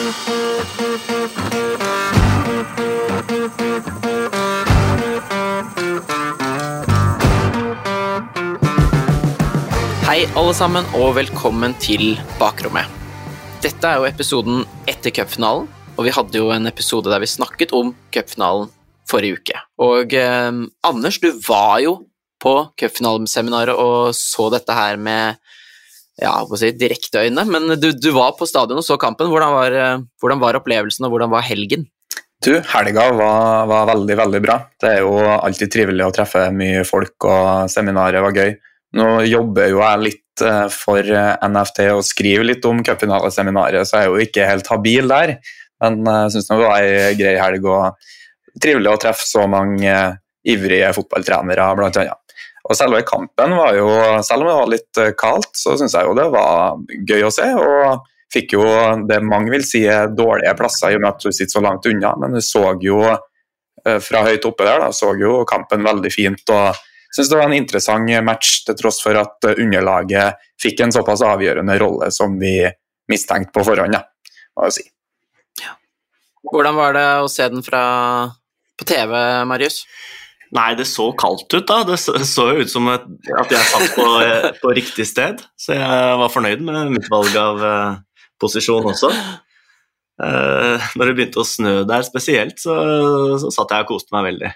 Hei, alle sammen, og velkommen til Bakrommet. Dette er jo episoden etter cupfinalen, og vi hadde jo en episode der vi snakket om cupfinalen forrige uke. Og eh, Anders, du var jo på cupfinaleseminaret og så dette her med ja, si, direkte øyne, men du, du, var på stadion og så kampen. Hvordan var, eh, hvordan var opplevelsen, og hvordan var helgen? Du, helga var, var, veldig, veldig bra. Det er jo alltid trivelig å treffe mye folk, og seminaret var gøy. Nå jobber jo jeg litt eh, for eh, NFT og skriver litt om cupfinaleseminaret, så jeg er jo ikke helt habil der. Men jeg syns det var ei grei helg og trivelig å treffe så mange ivrige fotballtrenere, blant annet. Og selve kampen var jo, selv om det var litt eh, kaldt, så syns jeg jo det var gøy å se. Og fikk jo det mange vil si er dårlige plasser, i og med at du sitter så langt unna. Men du så jo fra høyt oppe der, da, så jo kampen veldig fint. og syns det var en interessant match, til tross for at underlaget fikk en såpass avgjørende rolle som vi mistenkte på forhånd. Ja, må jeg si. Ja. Hvordan var det å se den fra, på TV, Marius? Nei, det så kaldt ut, da. Det så jo ut som at jeg satt på, på, riktig sted. Så jeg var fornøyd med mitt valg av uh, posisjon også. Uh, når det begynte å snø der spesielt, så, så satt jeg og koste meg veldig.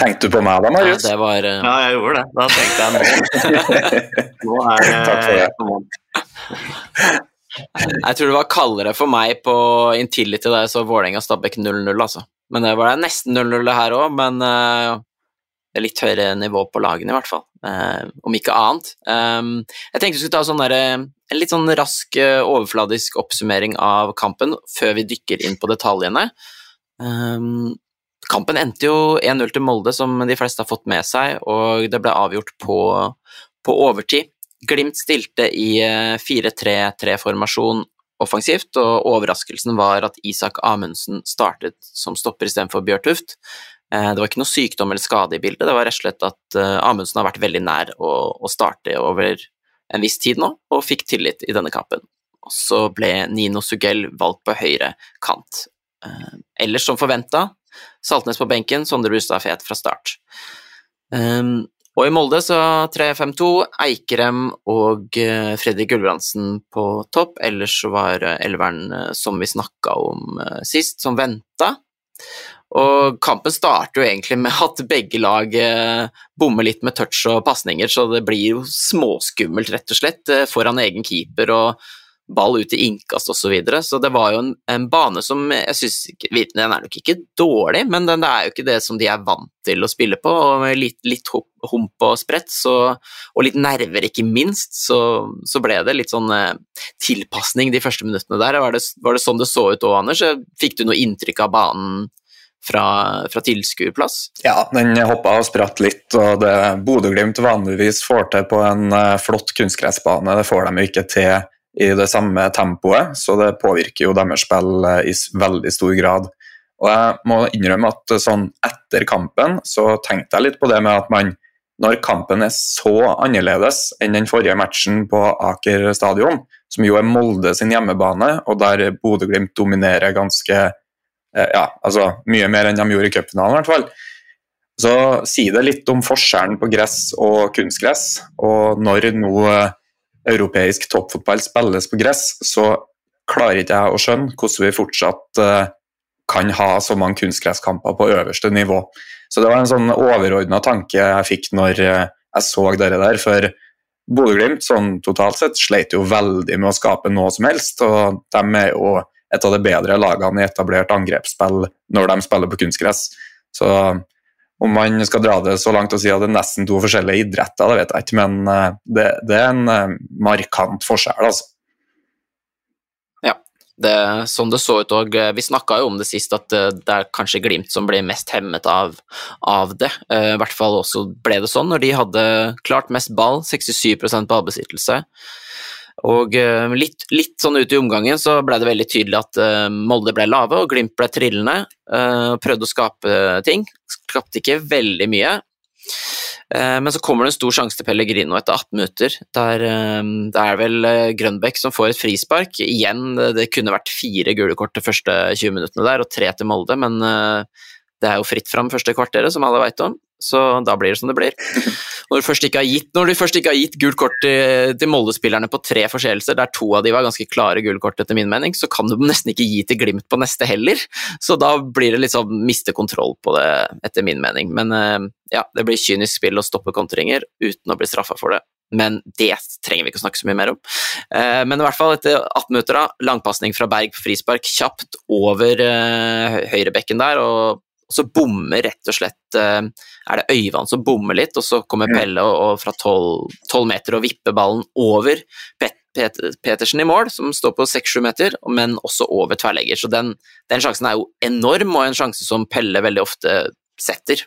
Tenkte du på meg da, Marius? Ja, var, uh... ja, jeg gjorde det. Da tenkte jeg nå. nå er det Takk for det. Jeg tror det var kaldere for meg på Intility da jeg så Vålerenga-Stabæk 0-0, altså. Men det var nesten 0-0 her òg, men uh, litt høyere nivå på lagene i hvert fall. Uh, om ikke annet. Um, jeg tenkte vi skulle ta sånn der, en litt sånn rask, overfladisk oppsummering av kampen før vi dykker inn på detaljene. Um, Kampen endte jo 1-0 til Molde, som de fleste har fått med seg, og det ble avgjort på, på overtid. Glimt stilte i 4-3-3-formasjon offensivt, og overraskelsen var at Isak Amundsen startet som stopper istedenfor Bjørtuft. Det var ikke noe sykdom eller skade i bildet, det var rett og slett at Amundsen har vært veldig nær å starte over en viss tid nå, og fikk tillit i denne kampen. Og så ble Nino Sugell valgt på høyre kant. Ellers som forventa, Saltnes på benken, Sondre Brustad fet fra start. Um, og i Molde så 3-5-2, Eikrem og uh, Fredrik Gulbrandsen på topp. Ellers så var uh, elveren uh, som vi snakka om sist, som venta. Og kampen starter jo egentlig med at begge lag bommer litt med touch og pasninger, så det blir jo småskummelt, rett og slett, foran egen keeper. og ball ut i innkast osv. Så, videre. så det var jo en, en bane som jeg syns Den er nok ikke dårlig, men den, det er jo ikke det som de er vant til å spille på. og Med litt, litt hump og sprett, og litt nerver, ikke minst, så, så ble det litt sånn eh, tilpasning de første minuttene der. Var det, var det sånn det så ut òg, Anders? Fikk du noe inntrykk av banen? Fra, fra tilskuerplass? Ja, den hoppa og spratt litt, og det Bodø-Glimt vanligvis får til på en uh, flott kunstgressbane, det får de jo ikke til i det samme tempoet, så det påvirker jo deres spill eh, i veldig stor grad. Og jeg må innrømme at eh, sånn etter kampen så tenkte jeg litt på det med at man, når kampen er så annerledes enn den forrige matchen på Aker stadion, som jo er Molde sin hjemmebane, og der Bodø-Glimt dominerer ganske eh, ja, altså mye mer enn de gjorde i cupfinalen, i hvert fall. Så sier det litt om forskjellen på gress og kunstgress. Og når nå europeisk toppfotball spilles på gress, så klarer ikke jeg å skjønne hvordan vi fortsatt uh, kan ha så mange kunstgresskamper på øverste nivå. Så det var en sånn overordna tanke jeg fikk når uh, jeg så dere der. For Bodø-Glimt sånn totalt sett sleit jo veldig med å skape noe som helst. Og de er jo et av de bedre lagene i etablert angrepsspill når de spiller på kunstgress. Så om man skal dra det så langt og si at det er nesten to forskjellige idretter, det vet jeg ikke, men eh, det, det er en eh, markant forskjell, altså. Ja, det, sånn det så ut òg. Vi snakka jo om det sist, at det, er kanskje Glimt som blir mest hemmet av, av, det. Eh, I hvert fall også ble det sånn når de hadde klart mest ball, 67% ballbesittelse. Og uh, litt, litt, sånn ut i omgangen så ble det veldig tydelig at uh, Molde ble lave og Glimt ble trillende. Uh, prøvde å skape ting. Skapte ikke veldig mye. Men så kommer det en stor sjanse til Pellegrino etter 18 minutter. Der, det er vel Grønbæk som får et frispark. Igjen, det kunne vært fire gule kort de første 20 minuttene der, og tre til Molde, men det er jo fritt fram første kvarteret, som alle veit om, så da blir det som det blir. Når du først ikke har gitt, ikke har gitt gult kort til, til Molde-spillerne på tre forseelser, der to av de var ganske klare gule kort etter min mening, så kan du nesten ikke gi til Glimt på neste heller. Så da blir det litt sånn miste kontroll på det, etter min mening. Men eh, ja, det blir kynisk spill å stoppe kontringer uten å bli straffa for det. Men det trenger vi ikke å snakke så mye mer om. Eh, men i hvert fall etter 18 minutter, da, langpasning fra Berg på frispark kjapt over eh, høyrebekken der, og og så bommer rett og slett eh, Er det Øyvand som bommer litt, og så kommer Pelle og, og fra tolv meter og vipper ballen over Pet, Pet, Petersen i mål, som står på seks-sju meter, men også over tverrlegger. Så den, den, sjansen er jo enorm, og en sjanse som Pelle veldig ofte setter,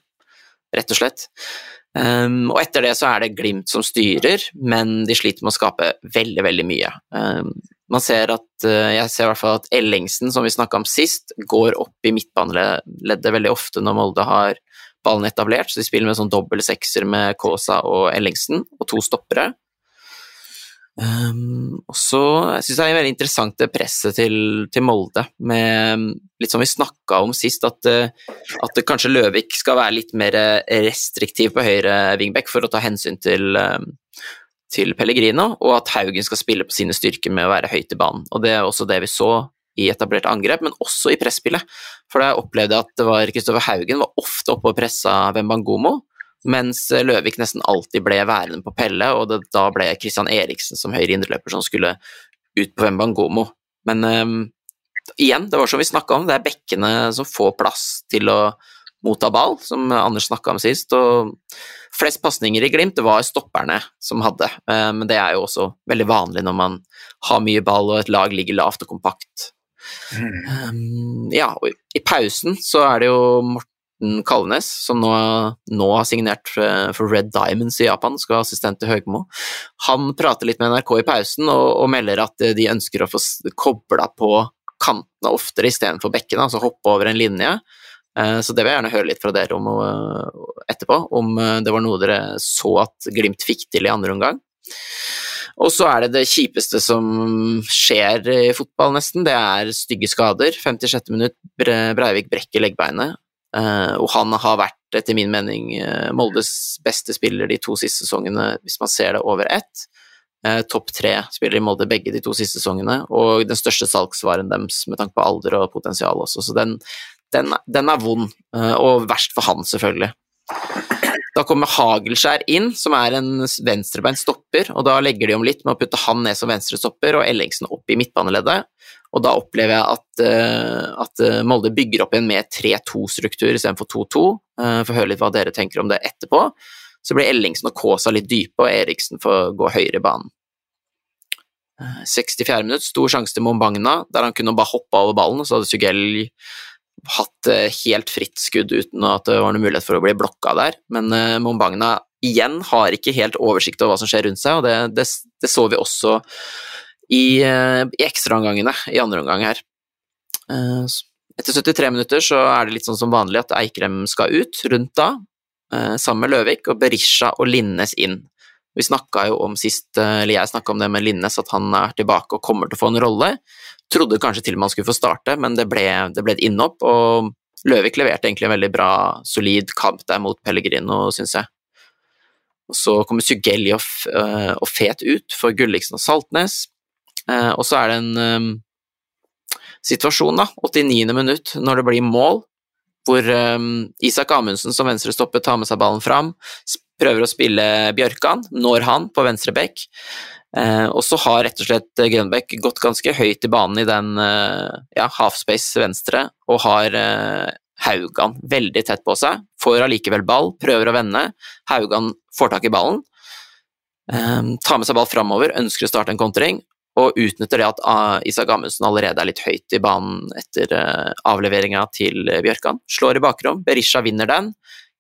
rett og slett. Um, og etter det så er det Glimt som styrer, men de sliter med å skape veldig, veldig mye. Um, man ser at eh, Jeg ser i hvert fall at Ellingsen, som vi snakka om sist, går opp i midtbaneleddet veldig ofte når Molde har ballen etablert, så de spiller med sånn dobbel sekser med Kaasa og Ellingsen, og to stoppere. Um, og så syns jeg det er veldig interessant det presset til, til, Molde, med litt som vi snakka om sist, at, eh, at kanskje Løvik skal være litt mer restriktiv på høyre wingback for å ta hensyn til, um, til Pellegrino, og at Haugen skal spille på sine styrker med å være høyt i banen. Og Det er også det vi så i etablert angrep, men også i presspillet. For da opplevde jeg at det var Kristoffer Haugen var ofte oppe og pressa Wembangomo, mens Løvik nesten alltid ble værende på Pelle, og det, da ble Christian Eriksen som høyre indreløper som skulle ut på Wembangomo. Men um, igjen, det var som vi snakka om, det er bekkene som får plass til å motta ball, som Anders snakka om sist. og Flest pasninger i Glimt det var stopperne som hadde, eh, men det er jo også veldig vanlig når man har mye ball og et lag ligger lavt og kompakt. Mm. Um, ja, og i pausen så er det jo Morten Kalvenes, som nå, nå har signert for Red Diamonds i Japan, skal ha assistent til Høgmo. Han prater litt med NRK i pausen og, og melder at de ønsker å få kobla på kantene oftere istedenfor bekkene, altså hoppe over en linje. Eh, så det vil jeg gjerne høre litt fra dere om eh, etterpå, om eh, det var noe dere så at Glimt fikk til i andre omgang. Og så er det det kjipeste som skjer i fotball, nesten. Det er stygge skader. 56. minutt, Breivik brekker leggbeinet. Og han har vært, etter min mening, Moldes beste spiller de to siste sesongene, hvis man ser det over ett. Topp tre spiller i Molde begge de to siste sesongene, og den største salgsvaren deres med tanke på alder og potensial også. Så den, den, den er vond, eh, og verst for han, selvfølgelig. Da kommer Hagelskjær inn, som er en venstrebeint stopper, og da legger de om litt med å putte han ned som venstrestopper og Ellingsen opp i midtbaneleddet. Og da opplever jeg at, uh, at eh, Molde bygger opp igjen med 3-2-struktur istedenfor 2-2. Uh, får høre litt hva dere tenker om det etterpå. Så blir Ellingsen og Kaasa litt dype, og Eriksen får gå høyere i banen. 64. minutt, stor sjanse til Mombagna, der han kunne bare hoppe over ballen, og så hadde Sugell hatt eh, helt fritt skudd uten at det var noen mulighet for å bli blokka der. Men uh, Mombagna igjen har ikke helt oversikt over hva som skjer rundt seg, og det, det, det så vi også i, uh, i ekstraomgangene i andre omgang her. Etter 73 minutter så er det litt sånn som vanlig at Eikrem skal ut rundt da, sammen med Løvik, og Berisha og Linnes inn. Vi snakka jo om sist, eller jeg snakka om det med Linnes, at han er tilbake og kommer til å få en rolle. Trodde kanskje til og med han skulle få starte, men det ble, det ble et innhopp, og Løvik leverte egentlig en veldig bra, solid kamp der mot Pellegrino, syns jeg. Og så kommer Sugelli og, uh, og, Fet ut for Gulliksen og Saltnes, uh, og så er det en um, situasjon, da, 89. minutt, når det blir mål, hvor um, Isak Amundsen som venstrestopper tar med seg ballen fram, prøver å spille Bjørkan, når han på venstre bekk. Eh, og så har rett og slett Grønbæk gått ganske høyt i banen i den eh, ja, halfspace venstre, og har eh, Haugan veldig tett på seg. Får allikevel ball, prøver å vende. Haugan får tak i ballen, eh, tar med seg ball framover, ønsker å starte en kontring, og utnytter det at ah, Isak Amundsen allerede er litt høyt i banen etter uh, avleveringa til Bjørkan. Slår i bakrom, Berisha vinner den.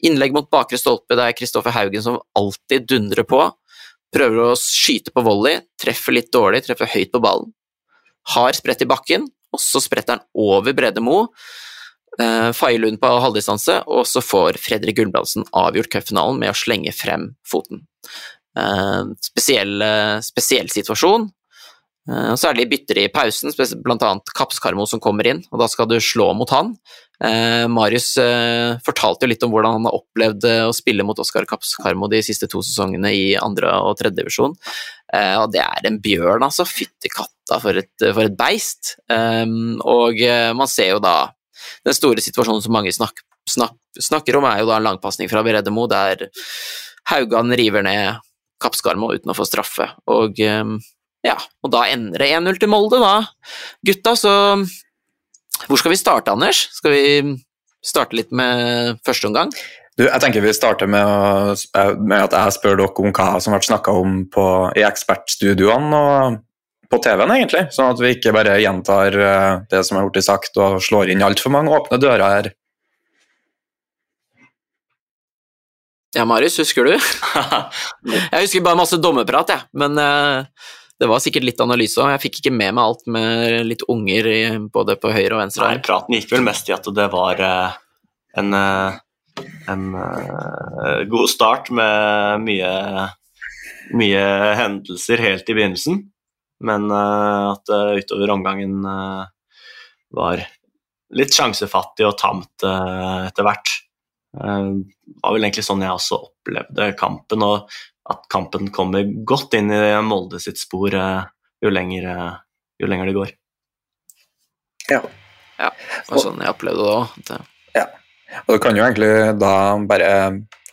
Innlegg mot bakre stolpe, det er Kristoffer Haugen som alltid dundrer på. Prøver å skyte på volley, treffer litt dårlig, treffer høyt på ballen. Har spredt i bakken, og så spretter han over Brede Mo. Faye Lund på halvdistanse, og så får Fredrik Gulbrandsen avgjort cupfinalen med å slenge frem foten. Uh, spesiell, spesiell situasjon. Uh, så er det litt bytter i pausen, bl.a. Kapskarmo som kommer inn, og da skal du slå mot han. Eh, Marius eh, fortalte jo litt om hvordan han har opplevd å spille mot Oskar Kapskarmo de siste to sesongene i andre og tredjedivisjon. divisjon. og det er en bjørn, altså. Fytti katta for et, for et beist. Eh, og man ser jo da den store situasjonen som mange snak, snak, snakker om, er jo da en langpasning fra Beredemo, der Haugan river ned Kapskarmo uten å få straffe. Og um, ja, og da ender det 1-0 til Molde, da. Gutta, så Hvor skal vi starte, Anders? Skal vi starte litt med første omgang? Du, jeg tenker vi starter med, å, med, at jeg spør dere om hva som har vært snakka om på, i ekspertstudioene og på TV-en, egentlig. Sånn at vi ikke bare gjentar eh, det som er blitt sagt og slår inn altfor mange åpne dører her. Ja, Marius, husker du? jeg husker bare masse dommerprat, jeg. Men uh, det var sikkert litt analyse, og jeg fikk ikke med meg alt med litt unger både på høyre og venstre. Nei, praten gikk vel mest i at det var uh, en, uh, en uh, god start med mye, mye hendelser helt i begynnelsen, men at utover omgangen var litt sjansefattig og tamt etter hvert. Det var vel egentlig sånn jeg også opplevde kampen. og at kampen kommer godt inn i Molde sitt spor eh, jo lenger, eh, jo lenger det går. Ja. ja. Og sånn jeg opplevde det òg. Ja. Og du kan jo egentlig da bare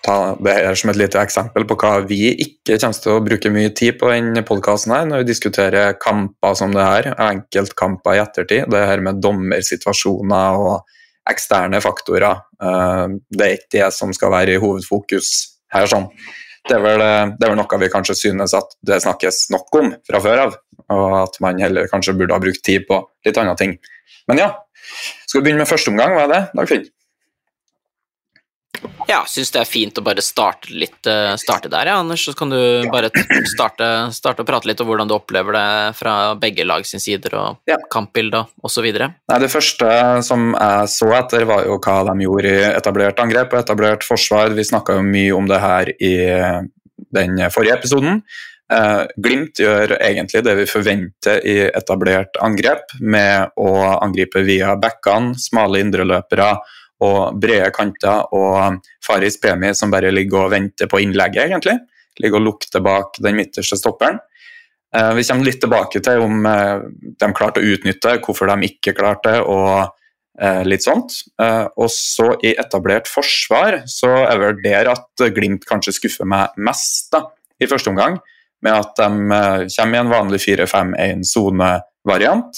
ta det her som et lite eksempel på hva vi ikke kommer til å bruke mye tid på denne podkasten her, når vi diskuterer kamper som det her, enkeltkamper i ettertid. Det her med dommersituasjoner og eksterne faktorer. Eh, det er ikke det som skal være i hovedfokus her. sånn. Det er, vel, eh, det er, vel, noe vi kanskje synes at det snakkes nok om fra før av, og at man heller kanskje burde ha brukt tid på litt andre ting. Men ja, skal vi begynne med første omgang? Hva er det, Dagfinn? Ja, syns det er fint å bare starte litt eh, starte der, ja, Anders. Så kan du bare starte, starte å prate litt om hvordan du opplever det fra begge lag sin sider, og ja. kampbilder osv. Det første som jeg så etter, var jo hva de gjorde i etablert angrep og etablert forsvar. Vi snakka jo mye om det her i den forrige episoden. Uh, Glimt gjør egentlig det vi forventer i etablert angrep, med å angripe via backene, smale indreløpere og brede kanter og Faris Premi som bare ligger og venter på innlegget, egentlig. Ligger og lukter bak den midterste stopperen. Eh, vi kommer litt tilbake til om eh, de klarte å utnytte, hvorfor de ikke klarte og eh, litt sånt. Og så i etablert forsvar så er vel der at Glimt kanskje skuffer meg mest da, i første omgang. Med at de kommer i en vanlig 4-5-1-sonevariant.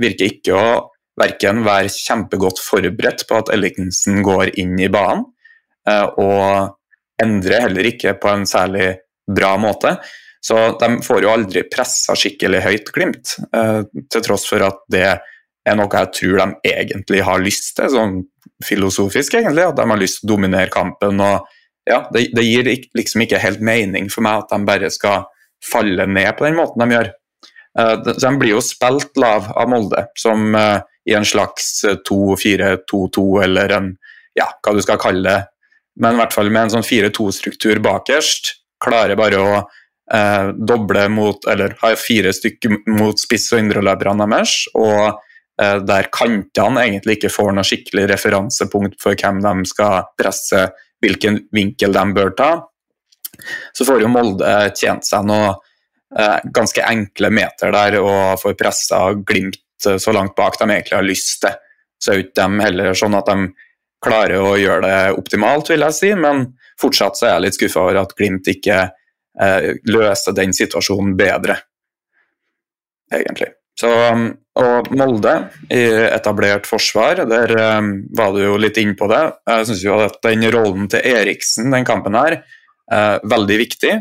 Virker ikke å verken være kjempegodt forberedt på at Ellikensen går inn i banen, eh, og endrer heller ikke på en særlig bra måte. Så de får jo aldri pressa skikkelig høyt Glimt, eh, til tross for at det er noe jeg tror de egentlig har lyst til, sånn filosofisk egentlig, at de har lyst til å dominere kampen. og ja, det, det gir liksom ikke helt mening for meg at de bare skal falle ned på den måten de gjør. Eh, så De blir jo spilt lav av Molde, som i en slags 2-4-2-2 eller en ja, hva du skal kalle det. Men i hvert fall med en sånn 4-2-struktur bakerst. Klarer bare å eh, doble mot, eller ha fire stykker mot spiss- og indreløperne deres. Og eh, der kantene egentlig ikke får noe skikkelig referansepunkt for hvem de skal presse, hvilken vinkel de bør ta. Så får jo Molde tjent seg noe eh, ganske enkle meter der og får pressa Glimt så langt bak de egentlig har lyst til. Så er ikke de heller sånn at de klarer å gjøre det optimalt, vil jeg si, men fortsatt så er jeg litt skuffa over at Glimt ikke eh, løser den situasjonen bedre, egentlig. Så, um, og Molde i etablert forsvar, der eh, var du jo litt inne på det. Jeg syns jo at den rollen til Eriksen den kampen her, er veldig viktig.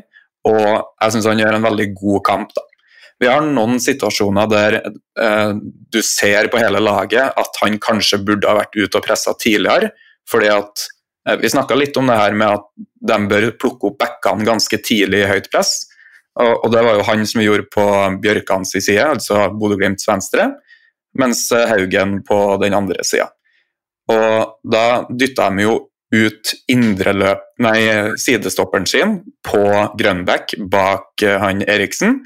Og jeg syns han gjør en veldig god kamp. da. Vi har noen situasjoner der eh, du ser på hele laget at han kanskje burde ha vært ute og pressa tidligere. fordi at eh, Vi snakka litt om det her med at de bør plukke opp backene ganske tidlig i høyt press. Og, og Det var jo han som gjorde på Bjørkans side, altså Bodø-Glimts venstre, mens eh, Haugen på den andre sida. Da dytta de jo ut indreløp, nei, sidestopperen sin på Grønbæk bak uh, han Eriksen.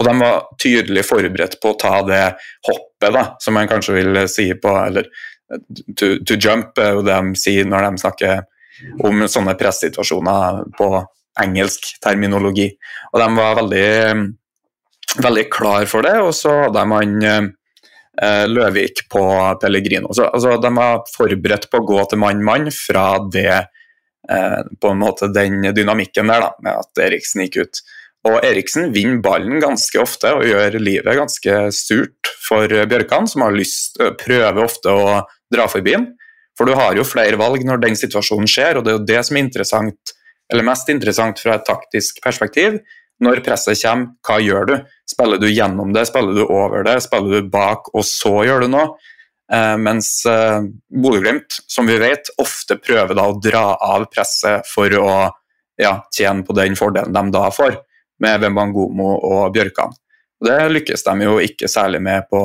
Og de var tydelig forberedt på å ta det hoppet, da, som man kanskje vil si på Eller to, to jump er jo det de sier når de snakker om sånne pressituasjoner på engelsk terminologi. Og de var veldig, veldig klar for det, og så hadde man eh, Løvik på Pellegrino. Så, altså, de var forberedt på å gå til mann-mann fra det eh, på en måte den dynamikken der, da, med at Eriksen gikk ut. Og Eriksen vinner ballen ganske ofte og gjør livet ganske surt for Bjørkan, som har lyst, prøver ofte å dra forbi den. For du har jo flere valg når den situasjonen skjer, og det er jo det som er interessant, eller mest interessant fra et taktisk perspektiv. Når presset kommer, hva gjør du? Spiller du gjennom det, spiller du over det, spiller du bak, og så gjør du noe? Eh, mens eh, Bodø-Glimt, som vi vet, ofte prøver da å dra av presset for å ja, tjene på den fordelen de da får, med Wembangomo og Bjørkan. Det lykkes de jo ikke særlig med på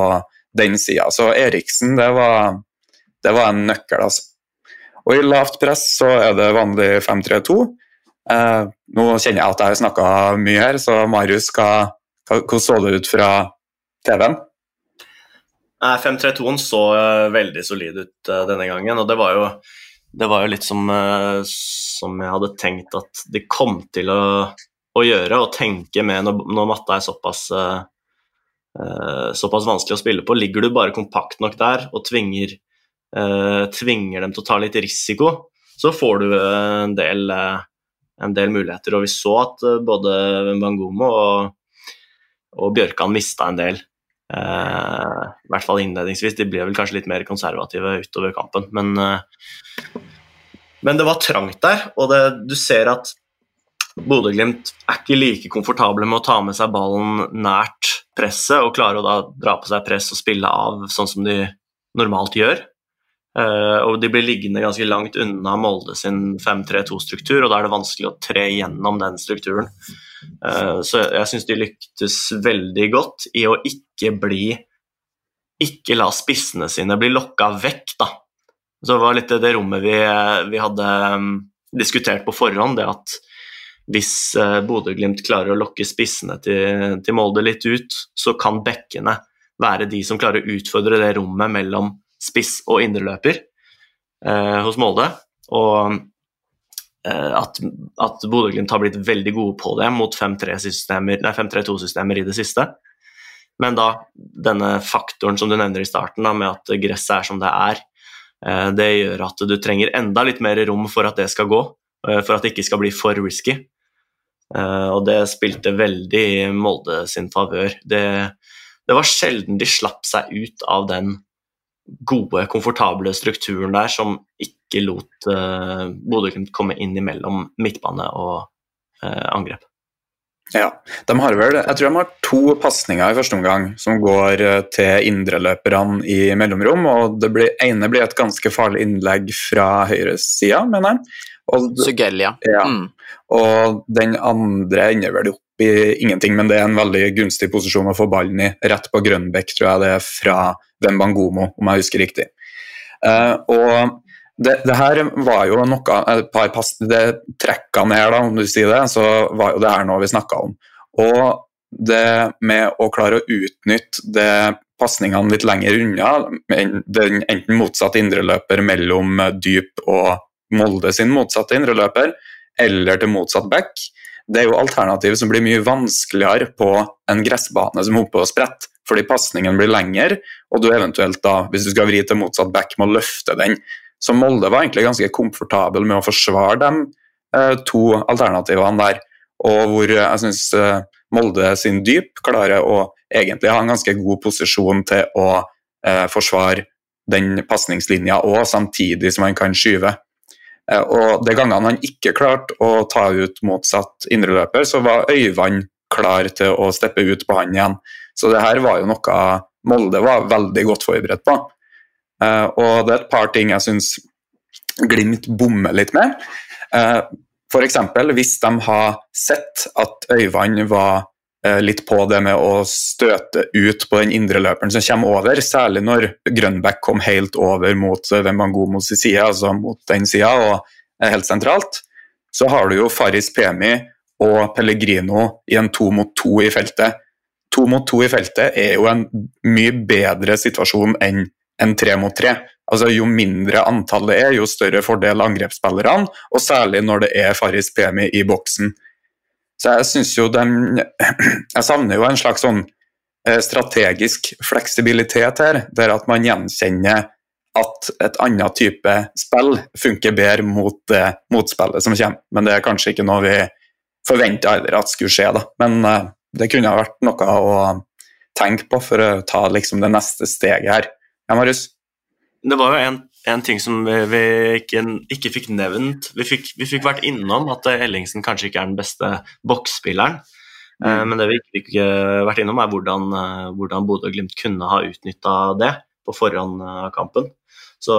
den sida. Så Eriksen, det var det var en nøkkel, altså. Og i lavt press så er det vanlig 5-3-2. Eh, nå kjenner jeg at jeg har snakka mye her, så Marius, hva, hvordan så det ut fra TV-en? 5-3-2-en så uh, veldig solid ut uh, denne gangen, og det var jo, det var jo litt som, uh, som, jeg hadde tenkt at de kom til å, å gjøre, og tenke med når, når matta er såpass, såpass vanskelig å spille på. Ligger du bare kompakt nok der og tvinger uh, tvinger dem til å ta litt risiko, så får du en del, uh, en del muligheter. Og vi så at både Bangomo og, og Bjørkan mista en del. Uh, I hvert fall innledningsvis. De ble vel kanskje litt mer konservative utover kampen. Men, uh, men det var trangt der, og det, du ser at Bodø-Glimt er ikke like komfortable med å ta med seg ballen nært presset og klare å da dra på seg press og spille av sånn som de normalt gjør. Uh, og de blir liggende ganske langt unna Molde sin 5-3-2-struktur, og da er det vanskelig å tre gjennom den strukturen. Uh, så jeg syns de lyktes veldig godt i å ikke bli Ikke la spissene sine bli lokka vekk, da. Så det var litt det rommet vi, vi hadde um, diskutert på forhånd, det at hvis uh, Bodø-Glimt klarer å lokke spissene til, til Molde litt ut, så kan bekkene være de som klarer å utfordre det rommet mellom spiss og indreløper eh, hos Molde. Og eh, at, at Bodø-Glimt har blitt veldig gode på det mot 5-3-2-systemer i det siste. Men da denne faktoren som du nevner i starten, da, med at gresset er som det er, eh, det gjør at du trenger enda litt mer rom for at det skal gå, eh, for at det ikke skal bli for risky. Uh, og det spilte veldig Molde sin favør. Det, det, var sjelden de slapp seg ut av den gode, komfortable strukturen der som ikke lot uh, Bodø-Glimt komme inn imellom midtbane og uh, angrep. Ja, de har vel, jeg tror de har to pasninger i første omgang som går til indreløperne i mellomrom. og Det ene blir et ganske farlig innlegg fra høyresida, mener jeg. Og, Sugelia. Ja. Mm. Og den andre ender vel opp i ingenting, men det er en veldig gunstig posisjon å få ballen i. Rett på Grønbekk, tror jeg det er fra Wembangomo, om jeg husker riktig. Uh, og det, det, her var jo noe et par pass, det Trekkene her, da, om du sier det, så var jo det her noe vi snakka om. Og det med å klare å utnytte det pasningene litt lenger unna, den enten motsatt indreløper mellom dyp og Molde sin motsatte indreløper, eller til motsatt back, det er jo alternativ som blir mye vanskeligere på en gressbane som hopper og spretter fordi pasningen blir lengre, og du eventuelt da, hvis du skal vri til motsatt back, må løfte den. Så Molde var egentlig ganske komfortabel med å forsvare de eh, to alternativene der, og hvor jeg syns eh, Molde sin dyp klarer å egentlig ha en ganske god posisjon til å eh, forsvare den pasningslinja òg, samtidig som han kan skyve. Eh, og De gangene han ikke klarte å ta ut motsatt indreløper, så var Øyvand klar til å steppe ut på han igjen. Så det her var jo noe Molde var veldig godt forberedt på. Uh, og det er et par ting jeg syns Glimt bommer litt med. Uh, F.eks. hvis de har sett at Øyvand var eh, litt på det med å støte ut på den indre løperen som kommer over, særlig når Grønbæk kom helt over mot Wembangomos side, altså mot den sida, og er helt sentralt. Så har du jo Faris Pemi og Pellegrino i en to mot to i feltet. To mot to i feltet er jo en mye bedre situasjon enn en tre mot tre. Altså, jo mindre antallet er, jo større fordel angrepsspillerne, og særlig når det er Faris Pemi i boksen. Så jeg syns jo den Jeg savner jo en slags sånn eh, strategisk fleksibilitet her, der at man gjenkjenner at et annet type spill funker bedre mot det motspillet som kommer. Men det er kanskje ikke noe vi forventer heller at skulle skje, da. Men uh, det kunne ha vært noe å tenke på for å ta liksom det neste steget her. Ja, Marius? Det var jo en, en ting som vi, vi ikke, ikke, fikk nevnt. Vi fikk, vi fikk, vært innom at Ellingsen kanskje ikke er den beste boksspilleren. Mm. Uh, men det vi ikke fikk uh, vært innom, er hvordan, uh, hvordan Bodø-Glimt kunne ha utnytta det på forhånd av kampen. Så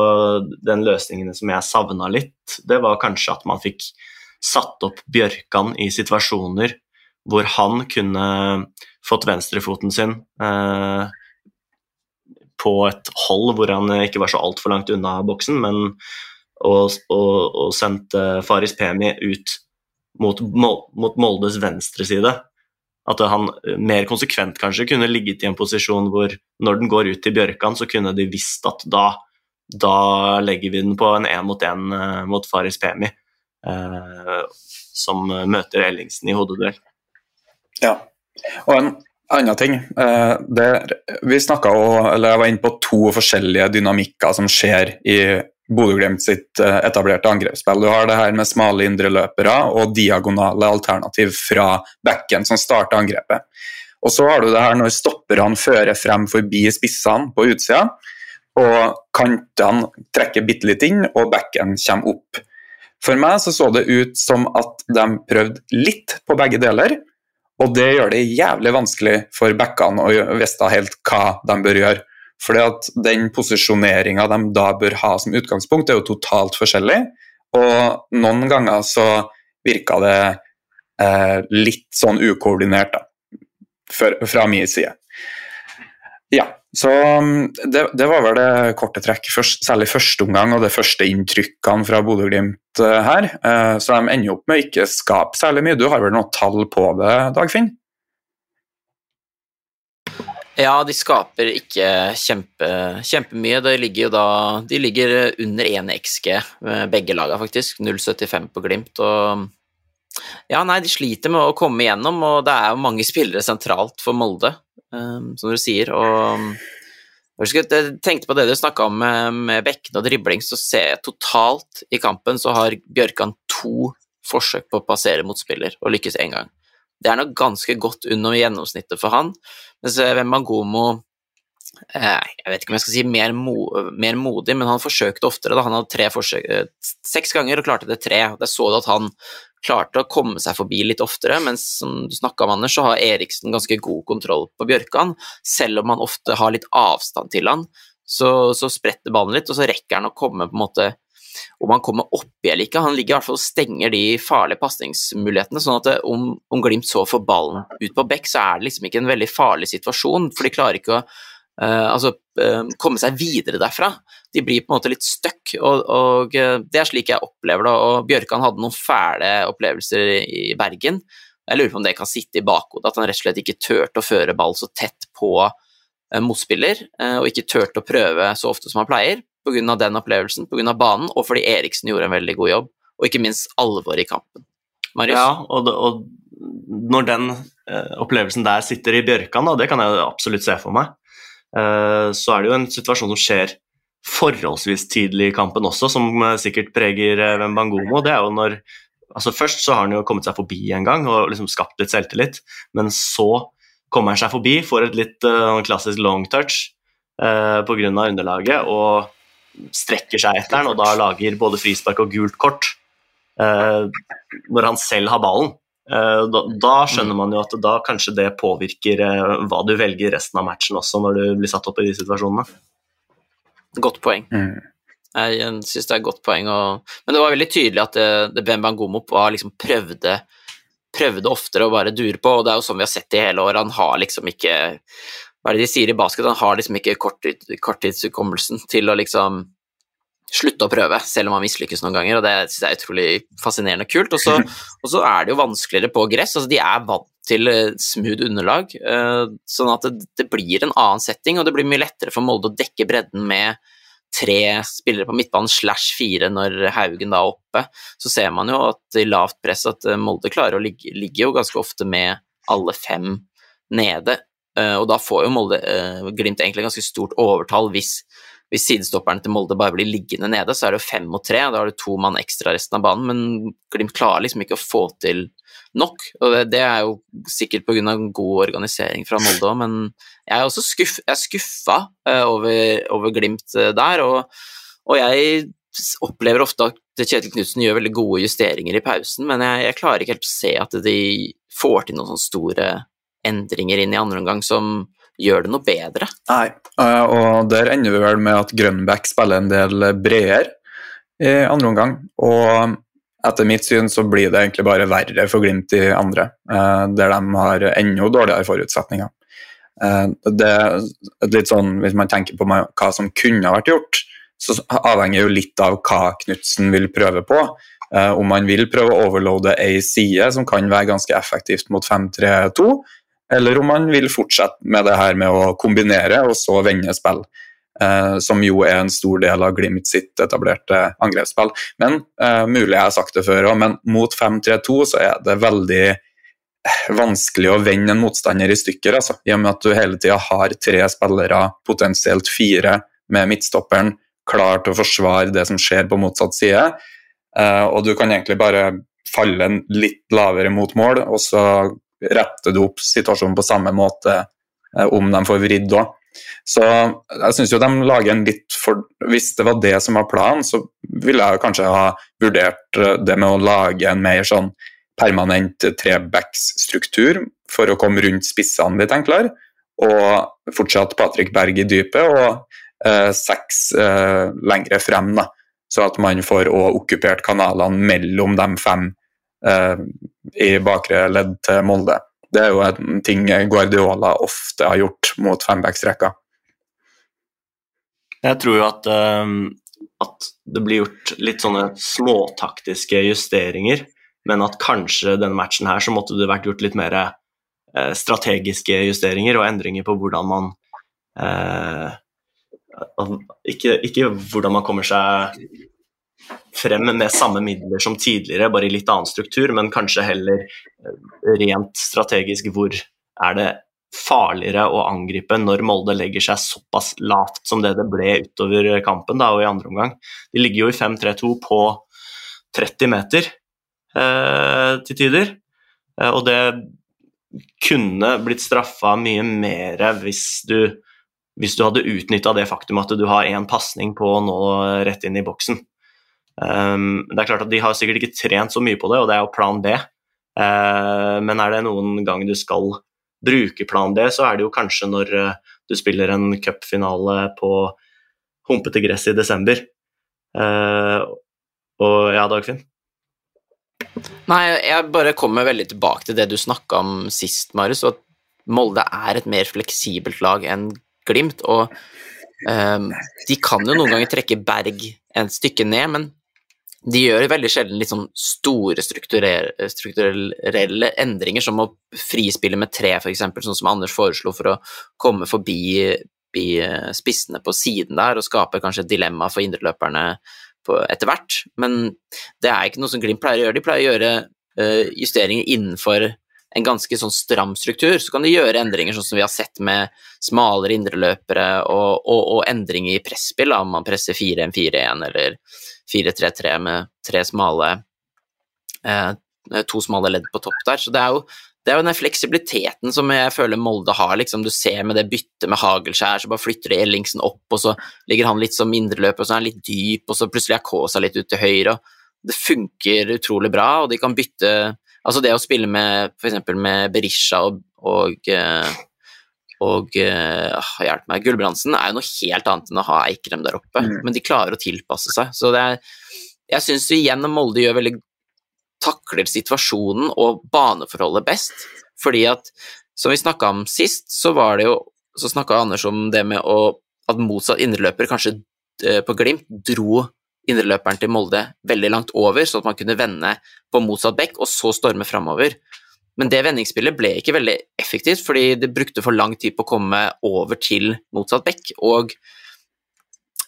den løsningen som jeg savna litt, det var kanskje at man fikk satt opp Bjørkan i situasjoner hvor han kunne fått venstrefoten sin eh, på et hold hvor han ikke var så altfor langt unna boksen, men og, og, og sendt eh, Faris Pemi ut mot, mot Moldes venstre side. At han mer konsekvent kanskje kunne ligget i en posisjon hvor når den går ut til Bjørkan, så kunne de visst at da da legger vi den på en én mot én eh, mot Faris Pemi, eh, som møter Ellingsen i hodeduell. Ja, og en annen ting. Eh, det, vi snakka eller jeg var inne på to forskjellige dynamikker som skjer i Bodø-Glimt sitt eh, etablerte angrepsspill. Du har det her med smale indreløpere og diagonale alternativ fra bekken som starter angrepet. Og så har du det her når stopperne fører frem forbi spissene på utsida og kantene trekker bitte litt inn, og backen kommer opp. For meg så, så det ut som at de prøvde litt på begge deler, og det gjør det jævlig vanskelig for backene å vite helt hva de bør gjøre. Fordi at den posisjoneringa de da bør ha som utgangspunkt, er jo totalt forskjellig. Og noen ganger så virka det eh, litt sånn ukoordinert, da, fra min side. Ja, så um, det, det, var vel det korte trekk, først, særlig første omgang og de første inntrykkene fra Bodø-Glimt uh, her. Uh, så de ender opp med å ikke skape særlig mye. Du har vel noe tall på det, Dagfinn? Ja, de skaper ikke kjempe, kjempemye. De ligger jo da De ligger under 1 XG, uh, begge lagene faktisk. 0,75 på Glimt. og ja, nei, de sliter med å komme igjennom, og det er jo mange spillere sentralt for Molde. Ehm, som du sier. Og jeg tenkte på det du snakka om med, med bekken og dribling, så ser jeg totalt i kampen så har Bjørkan to forsøk på å passere motspiller og lykkes én gang. Det er nok ganske godt under gjennomsnittet for han, mens Wembangomo eh, jeg vet ikke om jeg skal si mer, mo, mer modig, men han forsøkte oftere. Da. Han hadde tre forsøk, eh, seks ganger og klarte det tre. Der så du at han klarte å komme seg forbi litt oftere, mens som du snakka om, Anders, så har Eriksen ganske god kontroll på Bjørkan. Selv om han ofte har litt avstand til han, så, så spretter ballen litt, og så rekker han å komme på en måte om han kommer oppi eller ikke. Han ligger i hvert fall og stenger de farlige pasningsmulighetene. sånn at det, om, om, Glimt så får ballen ut på bekk, så er det liksom ikke en veldig farlig situasjon. For de klarer ikke å altså, uh, komme seg videre derfra. De blir på en måte litt stuck, og, og uh, det er slik jeg opplever det. Og Bjørkan hadde noen fæle opplevelser i Bergen. Jeg lurer på om det kan sitte i bakhodet, at han rett og slett ikke turte å føre ball så tett på motspiller, og ikke turte å prøve så ofte som han pleier, pga. den opplevelsen, pga. banen, og fordi Eriksen gjorde en veldig god jobb, og ikke minst alvoret i kampen. Marius? Ja, og, og når den opplevelsen der sitter i Bjørkan, da, det kan jeg absolutt se for meg, Eh, så er det jo en situasjon som skjer forholdsvis tidlig i kampen også, som eh, sikkert preger eh, Wembangomo. Det er jo når altså Først så har han jo kommet seg forbi en gang og liksom skapt litt selvtillit, men så kommer han seg forbi, får et litt uh, klassisk long touch uh, pga. underlaget og strekker seg etter den, og da lager både frispark og gult kort uh, når han selv har ballen. Eh, da, da, skjønner man jo at da kanskje det påvirker eh, hva du velger resten av matchen også, når du blir satt opp i de situasjonene. Godt poeng. Mm. Jeg syns det er et godt poeng. Og... Men det var veldig tydelig at det, det Bembangomo liksom prøvde prøvde oftere å bare dure på, og det er jo sånn vi har sett det i hele år. Han har liksom ikke Hva er det de sier i basket? Han har liksom ikke korttidshukommelsen til å liksom slutte å prøve, selv om man mislykkes noen ganger, og det synes jeg er utrolig fascinerende og kult. Og så, og så er det jo vanskeligere på gress, altså de er vant til eh, smooth underlag, eh, sånn at det, det, blir en annen setting, og det blir mye lettere for Molde å dekke bredden med tre spillere på midtbanen slash fire når Haugen da er oppe. Så ser man jo at i lavt press at eh, Molde klarer å ligge, ligge jo ganske ofte med alle fem nede, og da får jo Molde Glimt egentlig ganske stort overtall hvis hvis sidestopperne til Molde bare blir liggende nede, så er det jo fem mot tre, da har du to mann ekstra resten av banen, men Glimt klarer liksom ikke å få til nok. og Det, er jo sikkert pga. god organisering fra Molde òg, men jeg er også skuff, jeg er skuffa uh, over, over, Glimt uh, der, og, og, jeg opplever ofte at Kjetil Knutsen gjør veldig gode justeringer i pausen, men jeg, jeg klarer ikke helt å se at de får til noen sånne store endringer inn i andre omgang som gjør det noe bedre. Nei, eh, og der ender vi vel med at Grønbæk spiller en del bredere i andre omgang. Og etter mitt syn så blir det egentlig bare verre for Glimt i andre, eh, der de har enda dårligere forutsetninger. Eh, det er litt sånn, Hvis man tenker på hva som kunne vært gjort, så avhenger jo litt av hva Knutsen vil prøve på. Om man vil prøve å overloade ei side, som kan være ganske effektivt mot 5-3-2, eller om man vil fortsette med det her med å kombinere og så vende spill. Eh, som jo er en stor del av Glimt sitt etablerte angrepsspill. Men eh, Mulig jeg har sagt det før òg, men mot 5-3-2 så er det veldig eh, vanskelig å vende en motstander i stykker. Altså. I og med at du hele tida har tre spillere, potensielt fire, med midtstopperen klar til å forsvare det som skjer på motsatt side. Eh, og du kan egentlig bare falle litt lavere mot mål, og så retter du opp situasjonen på samme måte eh, om de får vridd òg. Så jeg syns jo de lager en litt for Hvis det var det som var planen, så ville jeg kanskje ha vurdert eh, det med å lage en mer sånn permanent trebacksstruktur for å komme rundt spissene litt enklere. Og fortsatt Patrick Berg i dypet og eh, seks eh, lengre frem, da. Så at man får okkupert kanalene mellom de fem i bakre ledd til Molde. Det er jo en ting Guardiola ofte har gjort mot fembacksrekka. Jeg tror jo at, uh, at, det blir gjort litt sånne småtaktiske justeringer, men at kanskje denne matchen her så måtte det vært gjort litt mer uh, strategiske justeringer og endringer på hvordan man uh, ikke, ikke, hvordan man kommer seg frem med samme midler som tidligere, bare i litt annen struktur, men kanskje heller eh, rent strategisk hvor er det farligere å angripe når Molde legger seg såpass lavt som det det ble utover kampen da, og i andre omgang. De ligger jo i 5-3-2 på 30 meter eh, til tider, eh, og det kunne blitt straffa mye mer hvis du, hvis du hadde utnytta det faktum at du har én pasning på å nå rett inn i boksen. Um, det er klart at De har sikkert ikke trent så mye på det, og det er jo plan B. Uh, men er det noen gang du skal bruke plan B, så er det jo kanskje når uh, du spiller en cupfinale på humpete gress i desember. Uh, og ja, Dagfinn? Nei, jeg bare kommer veldig tilbake til det du snakka om sist, Marius, og at Molde er et mer fleksibelt lag enn Glimt. Og um, de kan jo noen ganger trekke Berg en stykke ned, men de gjør veldig sjelden sånn store strukturelle endringer, som å frispille med tre, f.eks., sånn som Anders foreslo, for å komme forbi eh, spissene på siden der og skape kanskje et dilemma for indreløperne etter hvert. Men det er ikke noe som Glimt pleier å gjøre. De pleier å gjøre uh, justeringer innenfor en ganske sånn stram struktur. Så kan de gjøre endringer sånn som vi har sett med smalere indreløpere og, og, og endringer i presspill, om man presser 4-1-4-1 eller 4-3-3 med tre smale eh, to smale ledd på topp der. Så det er jo, det er jo den fleksibiliteten som jeg føler Molde har. Liksom. Du ser med det byttet med Hagelskjær, så bare flytter de Ellingsen opp, og så ligger han litt som indreløper, og så er han litt dyp, og så plutselig er Kaasa litt ut til høyre. Det funker utrolig bra, og de kan bytte Altså det å spille med f.eks. med Berisha og, og eh, og uh, hjelp meg, Gulbrandsen er jo noe helt annet enn å ha Eikrem der oppe, mm. men de klarer å tilpasse seg. Så det er Jeg syns igjen Molde gjør veldig takler situasjonen og baneforholdet best. Fordi at, som vi snakka om sist, så var det jo Så snakka Anders om det med å, at motsatt indreløper kanskje eh, på Glimt dro indreløperen til Molde veldig langt over, sånn at man kunne vende på motsatt bekk og så storme framover. Men det vendingsspillet ble ikke veldig effektivt, fordi det brukte for lang tid på å komme over til motsatt bekk. Og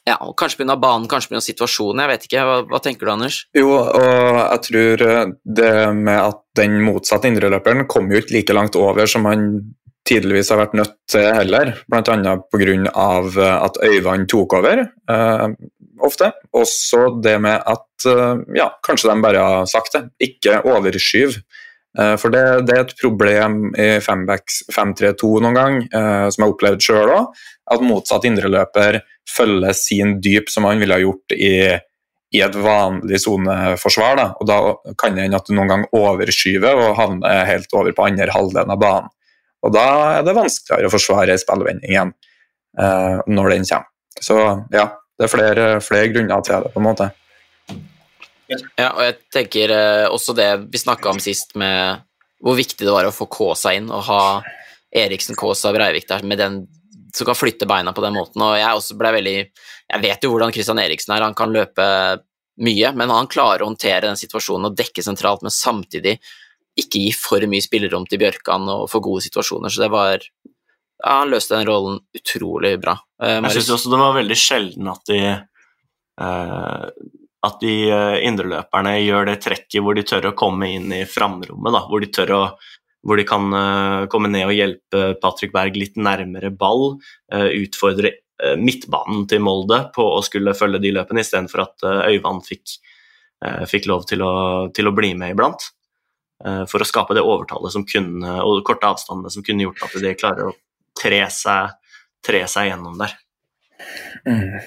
ja, og kanskje pga. banen, kanskje pga. situasjonen, jeg vet ikke. Hva, hva, tenker du, Anders? Jo, og jeg tror det med at den motsatte indreløperen kom jo ikke like langt over som han tidligvis har vært nødt til heller, bl.a. pga. at Øyvand tok over uh, ofte. Også det med at uh, ja, kanskje de bare har sagt det, ikke overskyv. Uh, for det, det, er et problem i 5-3-2 noen gang, som jeg har opplevd sjøl òg, at motsatt indreløper følger sin dyp som han ville ha gjort i, i et vanlig soneforsvar. Da. Og da kan det hende at du noen gang overskyver og havner helt over på andre halvdelen av banen. Og da er det vanskeligere å forsvare spillvending igjen eh, når den kommer. Så ja, det er flere, flere, grunner til det, på en måte. Ja, og jeg tenker eh, også det vi snakka om sist, med hvor viktig det var å få Kaasa inn og ha Eriksen, Kaasa, Breivik der med den som kan flytte beina på den måten. Og jeg også ble veldig Jeg vet jo hvordan Christian Eriksen er, han kan løpe mye, men han klarer å håndtere den situasjonen og dekke sentralt, men samtidig ikke gi for mye spillerom til Bjørkan og for gode situasjoner. Så det var ja, Han løste den rollen utrolig bra. Eh, jeg syns også det var veldig sjelden at de eh, at de eh, indreløperne gjør det trekket hvor de tør å komme inn i framrommet. Da, hvor de tør å hvor de kan uh, komme ned og hjelpe Patrick Berg litt nærmere ball. Uh, utfordre uh, midtbanen til Molde på å skulle følge de løpene, istedenfor at Øyvand fikk, fikk lov til å, til å, bli med iblant. for å skape det overtallet som kunne, og korte avstandene som kunne gjort at de klarer å tre seg, tre seg gjennom der. Mm.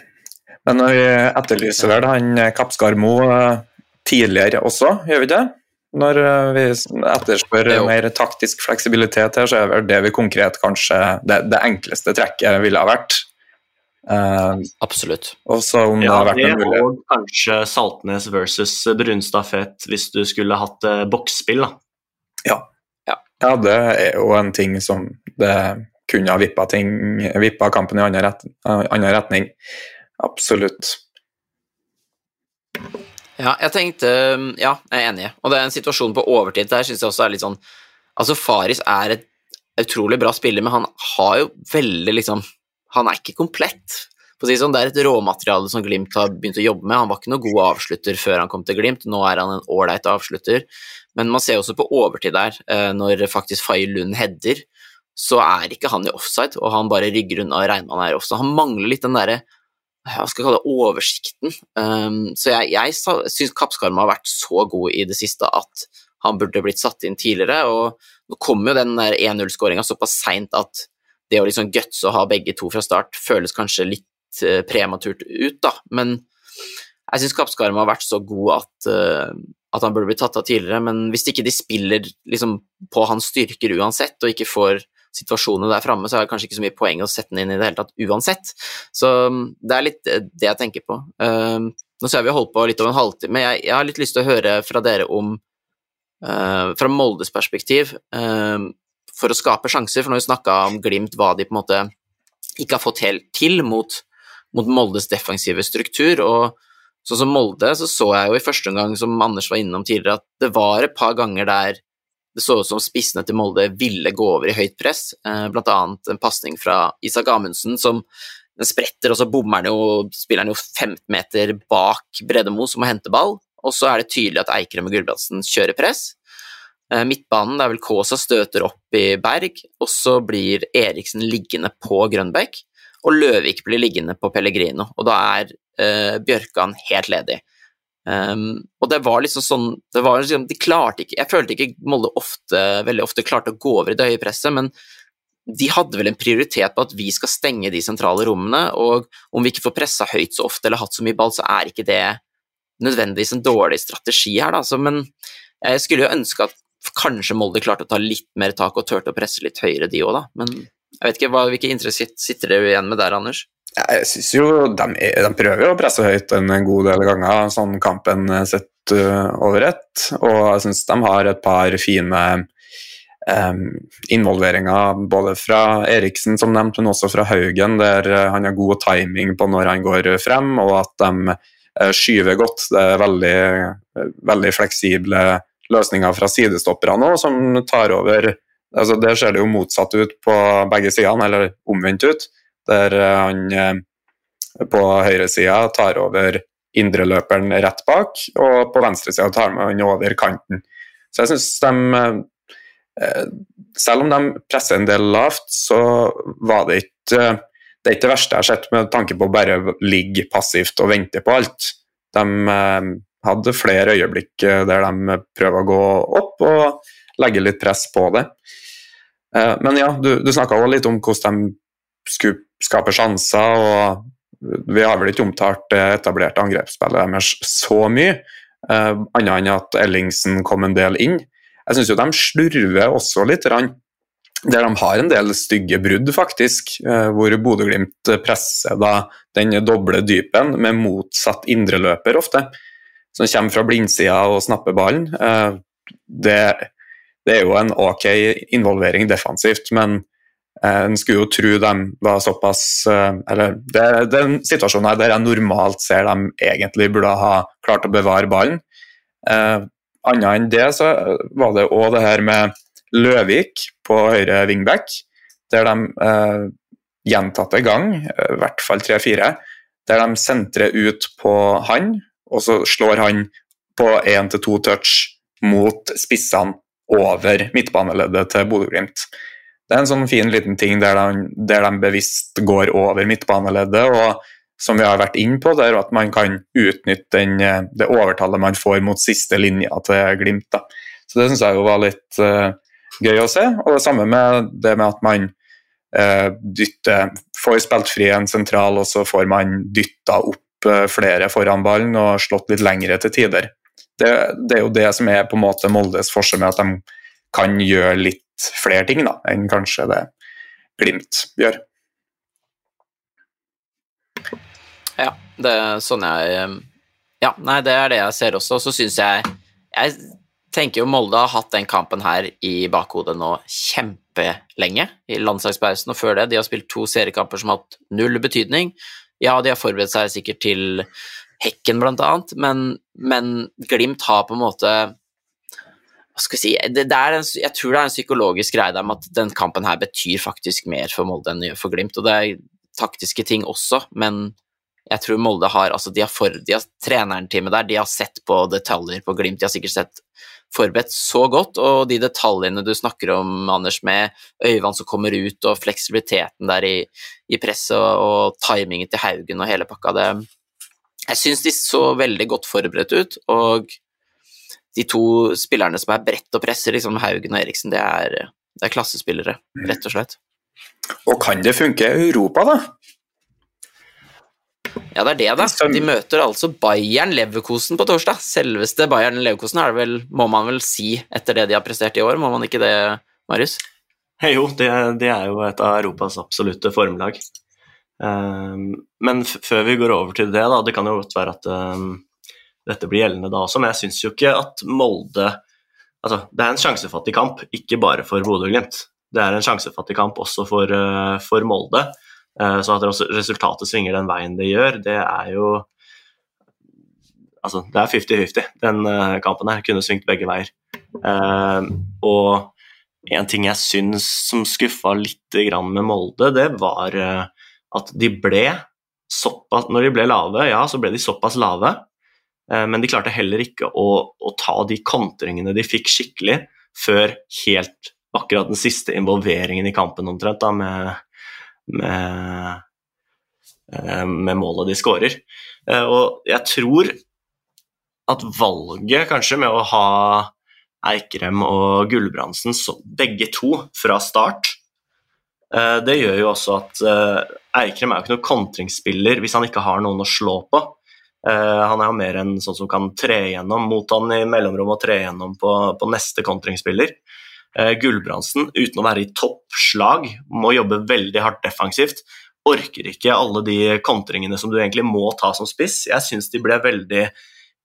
Men når vi etterlyser vel han Kappskarmo tidligere også, gjør vi ikke det? Når eh, vi etterspør mer taktisk fleksibilitet her, så er vel det vi konkret kanskje det, det enkleste trekket ville ha vært. Uh, Absolutt. Om ja, det har vært en mulig... Og kanskje Saltnes versus Brunstad-Fett hvis du skulle hatt uh, boksspill, da. Ja. ja. ja. det er jo en ting som det kunne ha vippa, kampen i annen, ret, annen retning. Absolutt. Ja, jeg tenkte Ja, jeg er enig. Og det er en situasjon på overtid der syns jeg også er litt sånn Altså, Faris er et utrolig bra spiller, men han har jo veldig liksom Han er ikke komplett. For å si sånn, Det er et råmateriale som Glimt har begynt å jobbe med. Han var ikke noen god avslutter før han kom til Glimt, nå er han en ålreit avslutter. Men man ser også på overtid der, eh, når faktisk Faye Lund header, så er ikke han i offside, og han bare rygger unna og regner han er offside. Han mangler litt den derre hva skal jeg kalle det, oversikten. Um, så jeg, jeg syns Kappskarma har vært så god i det siste at han burde blitt satt inn tidligere. og Nå kommer jo den 1-0-skåringa såpass seint at det å liksom gutse å ha begge to fra start føles kanskje litt uh, prematurt ut, da. Men jeg syns Kappskarma har vært så god at, uh, at han burde blitt tatt av tidligere. Men hvis ikke de spiller liksom, på hans styrker uansett, og ikke får situasjonene der framme, så er det kanskje ikke så mye poeng å sette den inn i det hele tatt uansett. Så um, det er litt eh, det jeg tenker på. Um, nå ser vi har holdt på litt over en halvtime. Jeg, jeg har litt lyst til å høre fra dere om uh, Fra Moldes perspektiv, uh, for å skape sjanser, for når vi snakka om Glimt, hva de på en måte ikke har fått helt til mot, mot Moldes defensive struktur. og Sånn som Molde, så så jeg jo i første omgang, som Anders var innom tidligere, at det var et par ganger der det så ut som spissene til Molde ville gå over i høyt press, eh, blant annet en pasning fra Isak Amundsen som den spretter, og så bommer han jo, spiller han jo 15 meter bak Bredemo, som må hente ball. Og så er det tydelig at Eikrem og Gulbrandsen kjører press. Eh, midtbanen, det er vel Kaasa støter opp i Berg, og så blir Eriksen liggende på Grønbekk, og Løvik blir liggende på Pellegrino, og da er eh, Bjørkan helt ledig. Um, og det var liksom sånn det var liksom, de klarte ikke, Jeg følte ikke Molde ofte, veldig ofte klarte å gå over i det høye presset, men de hadde vel en prioritet på at vi skal stenge de sentrale rommene, og om vi ikke får pressa høyt så ofte eller hatt så mye ball, så er ikke det nødvendigvis en dårlig strategi her, da. Så, men jeg skulle jo ønske at kanskje Molde klarte å ta litt mer tak og turte å presse litt høyere, de òg, da. Men jeg vet ikke, hva, hvilke inntrykk sitter dere igjen med der, Anders? Jeg syns jo de, de, prøver å presse høyt en god del ganger, sånn kampen sett uh, over ett. Og jeg syns de har et par fine um, involveringer både fra Eriksen, som nevnt, men også fra Haugen, der han har god timing på når han går frem, og at de skyver godt. Det er veldig, veldig fleksible løsninger fra sidestopperne òg, som tar over altså Der ser det jo motsatt ut på begge sidene, eller omvendt ut. Der han eh, på høyresida tar over indreløperen rett bak, og på venstresida tar han over kanten. Så jeg syns de eh, Selv om de presser en del lavt, så var det ikke det er ikke det verste jeg har sett med tanke på å bare ligge passivt og vente på alt. De eh, hadde flere øyeblikk der de prøver å gå opp og legge litt press på det. Eh, men ja, du, du snakka litt om hvordan de skulle skape sjanser, og vi har vel ikke omtalt det etablerte angrepsspillet deres så mye, uh, annet enn at Ellingsen kom en del inn. Jeg syns de slurver også litt, der de har en del stygge brudd, faktisk, uh, hvor Bodø-Glimt presser da den doble dypen med motsatt indreløper ofte, som kommer fra blindsida og snapper ballen. Uh, det det er jo en ok involvering defensivt, men eh, en skulle jo tro de var såpass eh, Eller det, den er en situasjon her der jeg normalt ser de egentlig burde ha klart å bevare ballen. Eh, Annet enn det så var det òg det her med Løvik på høyre wingback, der de eh, gjentatte gang, i hvert fall tre-fire, der de sentrer ut på han, og så slår han på én til to touch mot spissene over midtbaneleddet til Bodø-Glimt. Det er en sånn fin liten ting der de, der de, bevisst går over midtbaneleddet. og som vi har vært inn på, det er at man kan utnytte den, det overtallet man får mot siste linja til Glimt. Da. Så Det syns jeg jo var litt uh, gøy å se. Og det samme med det med at man uh, dytter, får spilt fri en sentral, og så får man dytta opp uh, flere foran ballen og slått litt lengre til tider det, det, er jo det som er på en måte Moldes forskjell med at de kan gjøre litt flere ting da, enn kanskje det Glimt gjør. Ja, det er sånn jeg Ja, nei, det er det jeg ser også. Så syns jeg Jeg tenker jo Molde har hatt den kampen her i bakhodet nå kjempelenge, i landslagspausen og før det. De har spilt to seriekamper som har hatt null betydning. Ja, de har forberedt seg sikkert til Hekken, blant annet, men, men Glimt har på en måte hva skal jeg si, det, det en, Jeg tror det er en psykologisk greie der med at den kampen her betyr faktisk mer for Molde enn for Glimt. og Det er taktiske ting også, men jeg tror Molde har altså de har, for, de har Trenerteamet der de har sett på detaljer på Glimt. De har sikkert sett forberedt så godt, og de detaljene du snakker om, Anders, med Øyvand som kommer ut, og fleksibiliteten der i, i presset, og, og timingen til Haugen og hele pakka, det, jeg syns de så veldig godt forberedt ut, og de to spillerne som er bredt og presser, liksom Haugen og Eriksen, det er, det er klassespillere, mm. rett og slett. Og kan det funke i Europa, da? Ja, det er det, da. De møter altså Bayern Leverkosen på torsdag. Selveste Bayern Leverkosen er det vel, må man vel si, etter det de har prestert i år, må man ikke det, Marius? Hey, jo, det, det, er jo et av Europas absolutte formlag. Um, men før vi går over til det, da, det kan jo godt være at um, dette blir gjeldende da også, men jeg syns jo ikke at Molde Altså, det er en sjansefattig kamp, ikke bare for Bodø-Glimt. Det er en sjansefattig kamp også for, uh, for Molde. Uh, så at resultatet svinger den veien det gjør, det er jo Altså, det er 50-50. Den uh, kampen her kunne svingt begge veier. Og en ting jeg syns som skuffa litt med Molde, det var at de ble såpass Når de ble lave, ja, så ble de såpass lave, eh, men de klarte heller ikke å, å ta de kontringene de fikk skikkelig, før helt akkurat den siste involveringen i kampen omtrent, da, med, med, eh, med målet de skårer. Eh, og jeg tror at valget kanskje med å ha Eikrem og Gulbrandsen begge to fra start Eh, det gjør jo også at eh, Eikrem er jo ikke noen kontringsspiller hvis han ikke har noen å slå på. Eh, han er jo mer en sånn som kan tre igjennom mot han i mellomrom og tre igjennom på, på neste kontringsspiller. Gulbrandsen, uten å være i toppslag, må jobbe veldig hardt defensivt orker ikke alle de kontringene som du egentlig må ta som spiss. Jeg syns de ble veldig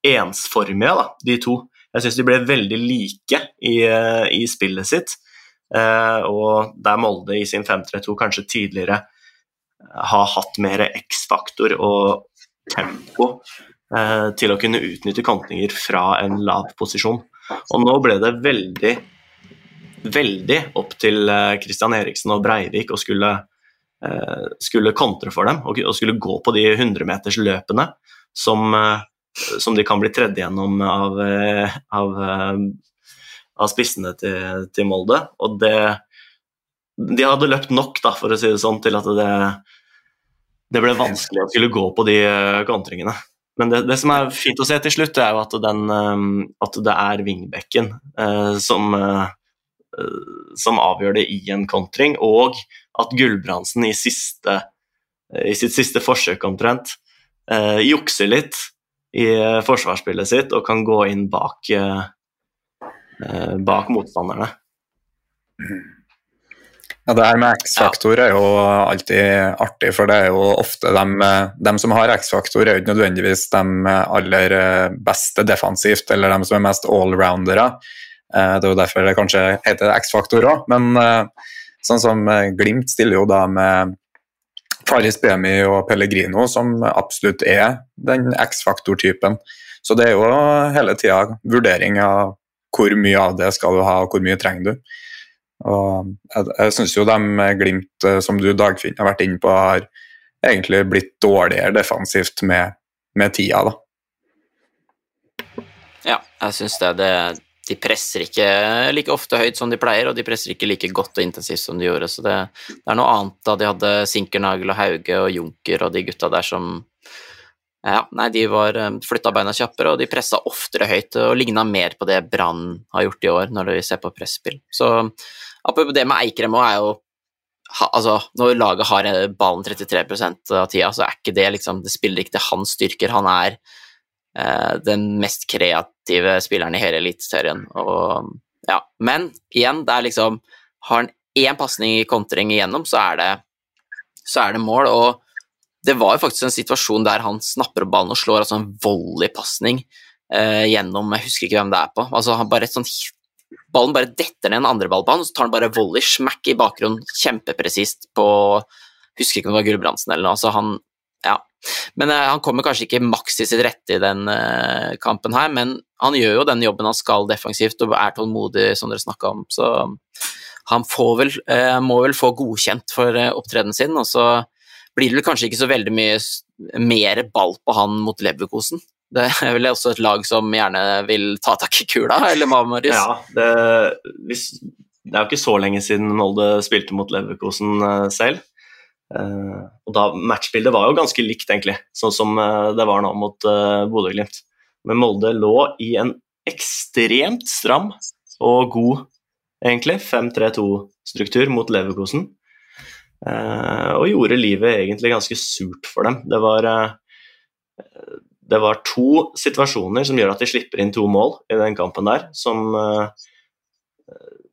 ensformige, da, de to. Jeg syns de ble veldig like i, i spillet sitt. Eh, og der Molde i sin 5-3-2 kanskje tidligere har hatt mer X-faktor og tempo eh, til å kunne utnytte kantninger fra en lav posisjon. Og nå ble det veldig, veldig opp til Kristian eh, Eriksen og Breivik å skulle, eh, skulle kontre for dem og, og, skulle gå på de 100-metersløpene som, eh, som de kan bli tredd gjennom av, eh, av, av spissene til, til, Molde. Og det De hadde løpt nok, da, for å si det sånn, til at det, det ble vanskelig å skulle gå på de kontringene. Men det, det, som er fint å se til slutt, er jo at, den, at det er wingbacken eh, som, eh, som, avgjør det i en kontring, og at Gulbrandsen i, siste, i sitt siste forsøk omtrent eh, jukser litt i forsvarsspillet sitt og kan gå inn bak, bak motstanderne. Ja, Det her med X-faktor er jo alltid artig, for det er jo ofte dem, de som har X-faktor, er jo ikke nødvendigvis de aller beste defensivt, eller de som er mest allroundere. Eh, det er jo derfor det kanskje heter X-faktor òg, men eh, sånn som Glimt stiller jo da med Faris Bemi og Pellegrino, som absolutt er den X-faktor-typen. Så det er jo hele tida vurdering av hvor mye av det skal du ha, og hvor mye trenger du. Og jeg jeg syns jo de Glimt, eh, som du Dagfinn har vært inne på, har egentlig blitt dårligere defensivt med, med tida, da. Ja, jeg syns det, det. De presser ikke like ofte høyt som de pleier, og de presser ikke like godt og intensivt som de gjorde. Så det, det er noe annet da de hadde Sinkernagel og Hauge og Junker og de gutta der som ja, nei, de var eh, flytta beina kjappere, og de pressa oftere høyt og ligna mer på det Brann har gjort i år, når vi ser på presspill. Så det med Eikrem er jo altså, Når laget har ballen 33% av tida, så er ikke det liksom Det spiller ikke til hans styrker. Han er eh, den mest kreative spilleren i hele Eliteserien. Ja. Men igjen, det er liksom Har han én pasning i kontring igjennom, så er det, så er det mål. Og det var jo faktisk en situasjon der han snapper opp ballen og slår altså en volleypasning eh, gjennom Jeg husker ikke hvem det er på. altså han Bare et sånt ballen bare detter ned en andre på han, så tar han bare volley, smack i bakgrunnen, kjempepresist på Husker ikke om det var Gulbrandsen eller noe. så han ja. Men eh, Han kommer kanskje ikke maks til sitt rette i den eh, kampen her, men han gjør jo den jobben han skal defensivt og er tålmodig, som dere snakka om. Så han vel, eh, må vel få godkjent for opptredenen sin, og så blir det vel kanskje ikke så veldig mye mer ball på han mot Leverkosen. Det er vel også et lag som gjerne vil ta tak i kula, eller hva, Marius? Ja, det, hvis, det, er jo ikke så lenge siden Molde spilte mot Leverkosen uh, selv. Uh, og da Matchbildet var jo ganske likt, egentlig, sånn som uh, det var nå mot uh, Bodø-Glimt. Men Molde lå i en ekstremt stram og god, egentlig, 5-3-2-struktur mot Leverkosen. og gjorde livet egentlig ganske surt for dem. Det var det var to situasjoner som gjør at de slipper inn to mål i den kampen der, som uh,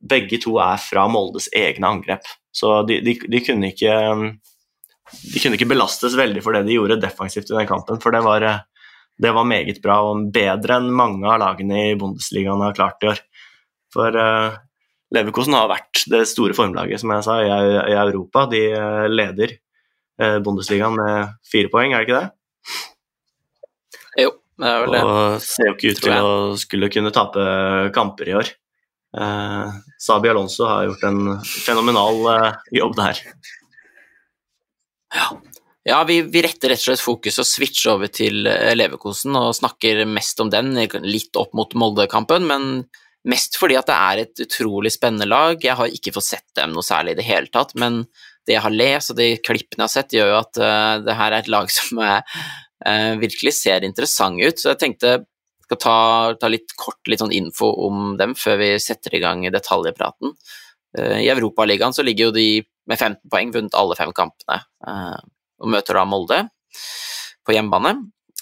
begge to er fra Moldes egne angrep. Så de, de, de, kunne ikke de kunne ikke belastes veldig for det de gjorde defensivt i den kampen, for det var, det var meget bra og bedre enn mange av lagene i Bundesligaen har klart i år. For uh, Leverkosen har vært det store formlaget, som jeg sa, i, i Europa. De leder uh, Bundesligaen med fire poeng, er det ikke det? Jo, det er vel det. Og ser jo ikke ut til å skulle kunne tape kamper i år. Eh, Sabi Alonso har gjort en fenomenal eh, jobb der. Ja, ja vi, vi, retter rett og slett fokus og switcher over til eh, Leverkosen og snakker mest om den, litt opp mot Molde-kampen, men mest fordi at det er et utrolig spennende lag. Jeg har ikke fått sett dem noe særlig i det hele tatt, men det jeg har lest og de klippene jeg har sett, gjør jo at uh, det her er et lag som er virkelig ser interessante ut. Så jeg tenkte jeg skal ta, ta, litt kort litt sånn info om dem før vi setter i gang detaljpraten. Eh, I Europaligaen så ligger jo de med 15 poeng, vunnet alle fem kampene, eh, og møter da Molde på hjemmebane.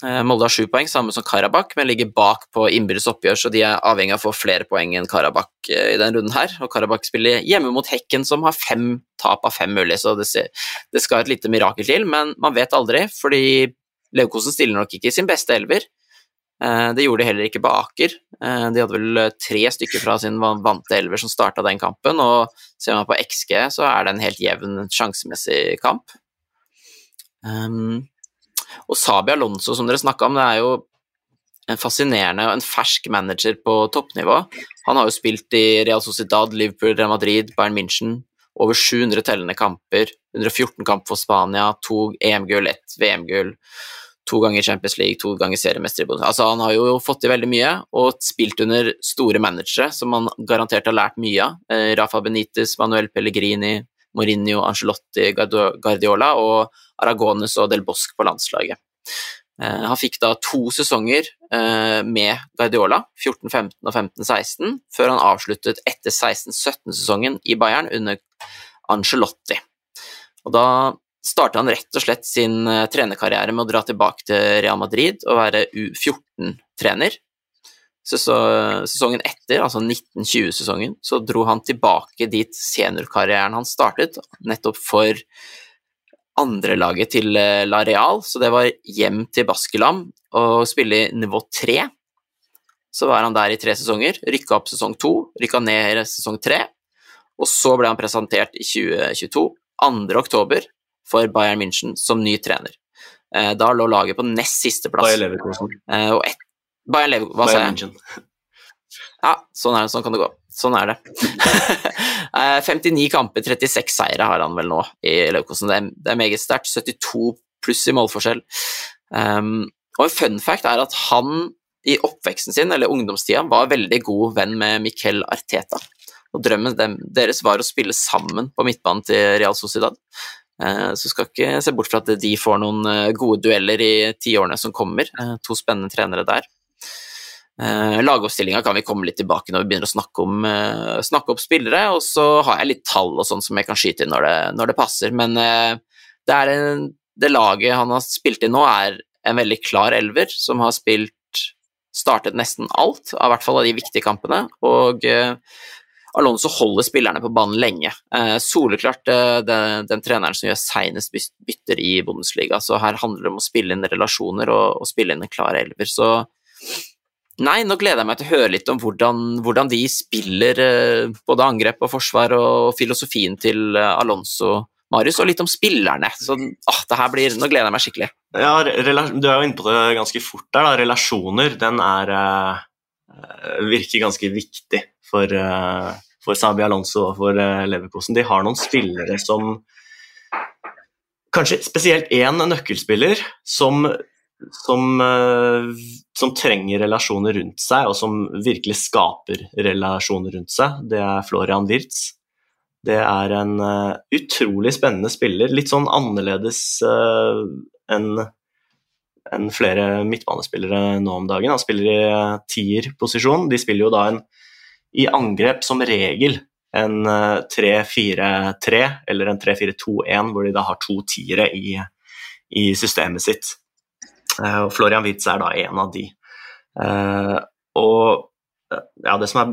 Eh, Molde har sju poeng, samme som Karabakh, men ligger bak på innbyrdes oppgjør, så de er avhengig av å få flere poeng enn Karabakh eh, i denne runden her. Og Karabakh spiller hjemme mot Hekken, som har fem tap av fem mulig, så det skal et lite mirakel til, men man vet aldri, fordi Leverkosen stiller nok ikke i sin beste elver. Eh, det gjorde de heller ikke på Aker. De hadde vel tre stykker fra sin vante elver som starta den kampen, og ser man på XG, så er det en helt jevn sjansemessig kamp. Um, og Sabi Alonso, som dere snakka om, det er jo en fascinerende og en fersk manager på toppnivå. Han har jo spilt i Real Sociedad, Liverpool, Real Madrid, Bayern München. Over 700 tellende kamper, 114 kamp for Spania, to EM-gull, ett VM-gull, to ganger Champions League, to ganger seriemester i Bundesliga. Altså, han har jo fått til veldig mye, og spilt under store managere som han garantert har lært mye av. Eh, Rafa Benitez, Manuel Pellegrini, Mourinho, Angelotti, Guardiola og Aragones og Del Bosque på landslaget. Eh, han fikk da to sesonger eh, med Guardiola, 14-15 og 15-16, før han avsluttet etter 16-17-sesongen i Bayern under Angelotti. Og da startet han rett og slett sin eh, trenerkarriere med å dra tilbake til Real Madrid og være U14-trener. Sesongen etter, altså 1920-sesongen, så dro han tilbake dit seniorkarrieren han startet, nettopp for andrelaget til eh, La Real, så det var hjem til Baskelam og spille i nivå tre. Så var han der i tre sesonger, rykka opp sesong to, rykka ned i sesong tre, og så ble han presentert i 2022, 2. oktober, for Bayern München som ny trener. Eh, da lå laget på nest siste plass. Bayern Leverkusen. Eh, og et, Bayern Leverkusen, hva sa jeg? Ja, sånn er det, sånn kan det gå. Sånn er det. 59 eh, kamper, 36 seire har han vel nå i Leverkusen. Det, det, er meget sterkt. 72 pluss i målforskjell. Um, og en fun fact er at han i oppveksten sin, eller ungdomstida, var veldig god venn med Miquel Arteta. Og drømmen deres var å spille sammen på midtbanen til Real Sociedad. Uh, så skal ikke se bort fra at de får noen eh, gode dueller i tiårene som kommer. Uh, to spennende trenere der. Lagoppstillinga kan vi komme litt tilbake når vi begynner å snakke, om, snakke opp spillere, og så har jeg litt tall og sånn som jeg kan skyte inn når det, når det passer. Men det, en, det, laget han har spilt i nå, er en veldig klar elver, som har spilt startet nesten alt, i hvert fall av de viktige kampene. Og Alonso holder spillerne på banen lenge. soleklart den, den, treneren som gjør seinest bytter i Bundesliga, så her handler det om å spille inn relasjoner og, og spille inn en klar elver. så Nei, nå gleder jeg meg til å høre litt om hvordan, hvordan de spiller eh, både angrep og forsvar, og filosofien til eh, Alonso, Marius, og litt om spillerne. Så åh, det her blir, Nå gleder jeg meg skikkelig. Ja, Du er jo inne på det ganske fort der. da, Relasjoner den er, uh, virker ganske viktig for, uh, for Sabi Alonso og for uh, Leverkosen. De har noen spillere som Kanskje spesielt én nøkkelspiller som som, eh, som, trenger relasjoner rundt seg, og som virkelig skaper relasjoner rundt seg, det er Florian Wirtz. Det er en uh, utrolig spennende spiller. Litt sånn annerledes enn en flere midtbanespillere nå om dagen. Han spiller i tier-posisjon. De spiller jo da en, i angrep som regel en uh, 3-4-3 eller en 3-4-2-1, hvor de da har to tiere i, i systemet sitt. Eh, og Florian Witz er da en av de. Eh, og ja, det som er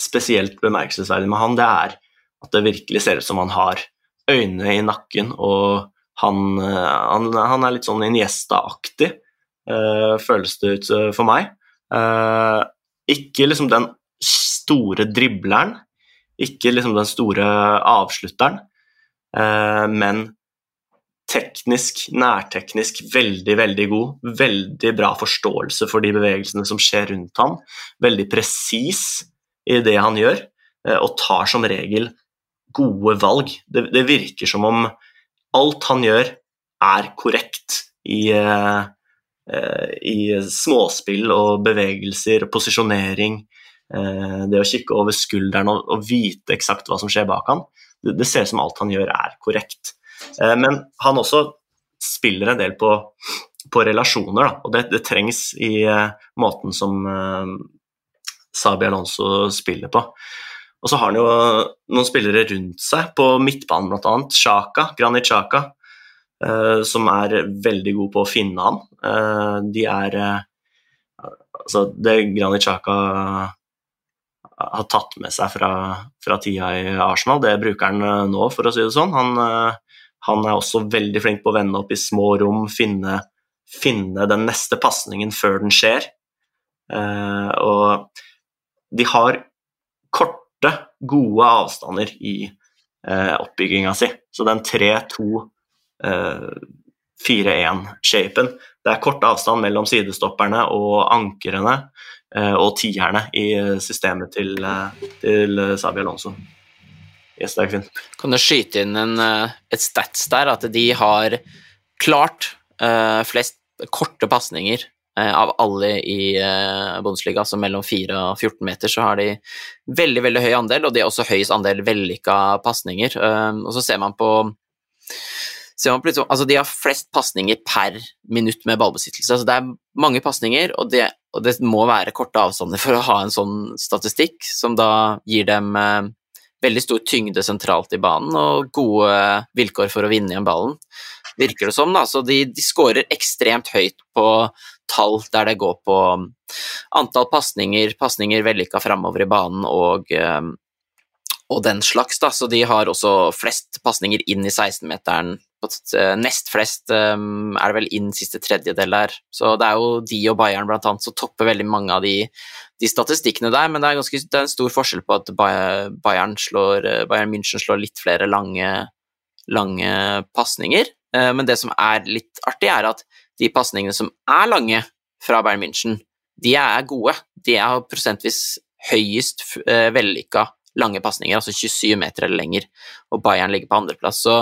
spesielt bemerkelsesverdig med han, det er at det virkelig ser ut som han har øynene i nakken, og han, eh, han, han er litt sånn Iniesta-aktig, føles det ut for meg. ikke liksom den store dribleren, ikke liksom den store avslutteren, men teknisk, nærteknisk veldig, veldig god. Veldig bra forståelse for de bevegelsene som skjer rundt ham. Veldig presis i det han gjør, eh, og tar som regel gode valg. Det, det virker som om alt han gjør, er korrekt i, uh, i småspill og bevegelser, og posisjonering. Uh, det å kikke over skulderen og, og, vite eksakt hva som skjer bak han, Det, det ser ut som alt han gjør, er korrekt. Eh, men han også spiller en del på, på relasjoner, da, og det, det, trengs i uh, måten som Sabi Alonso spiller på. Og så har han jo noen spillere rundt seg, på midtbanen bl.a. Chaka, Granit Chaka. som er veldig god på å finne han. de er Altså, det Granit Xhaka har tatt med seg fra, fra, tida i Arsenal, det bruker han nå, for å si det sånn. Han, han er også veldig flink på å vende opp i små rom, finne, finne den neste pasningen før den skjer. og de har korte, gode avstander i eh, oppbygginga si. Så den 3-2-4-1-shapen eh, Det er kort avstand mellom sidestopperne og ankrene eh, og tierne i systemet til, eh, til Sabi Alonso. Yes, det er fint. Kan du skyte inn en, eh, et stats der, at de har klart uh, flest korte pasninger uh, av alle i uh, Bundesliga, altså mellom 4 og 14 meter, så har de veldig veldig høy andel, og de har også høyest andel vellykka pasninger. Uh, og så ser man på liksom, altså De har flest pasninger per minutt med ballbesittelse. altså Det er mange pasninger, og, og, det må være korte avstander for å ha en sånn statistikk, som da gir dem veldig stor tyngde sentralt i banen og gode vilkår for å vinne igjen ballen, virker det som. da, så De, de skårer ekstremt høyt på tall der det går på um, antall pasninger, pasninger vellykka framover i banen og, um, og den slags. Da. Så de har også flest pasninger inn i 16-meteren. Uh, nest flest um, er det vel inn siste tredjedel der. Så det er jo de og Bayern blant annet som topper veldig mange av de, de statistikkene der, men det er, ganske, det er, en stor forskjell på at Bayern, slår, uh, Bayern München slår litt flere lange, lange pasninger. Uh, men det som er litt artig, er at de pasningene som er lange fra Bayern München, de er gode. De er prosentvis høyest vellykka lange pasninger, altså 27 meter eller lenger, og Bayern ligger på andreplass. Så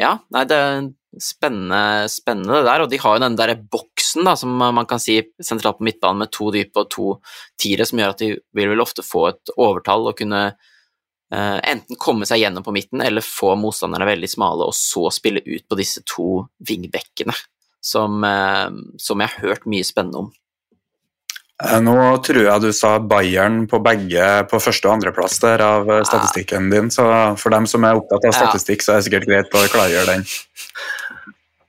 ja, nei, det er spennende, spennende det der, og de har jo den derre boksen da, som man kan si sentralt på midtbanen med to dype og to tiere, som gjør at de vil vel ofte få et overtall og kunne uh, enten komme seg gjennom på midten eller få motstanderne veldig smale, og så spille ut på disse to vingbekkene som, eh, som jeg har hørt mye spennende om. Eh, nå tror jeg du sa Bayern på begge på første- og andreplass der av eh, statistikken din, så for dem som er opptatt av statistikk, så er det sikkert greit å klargjøre den.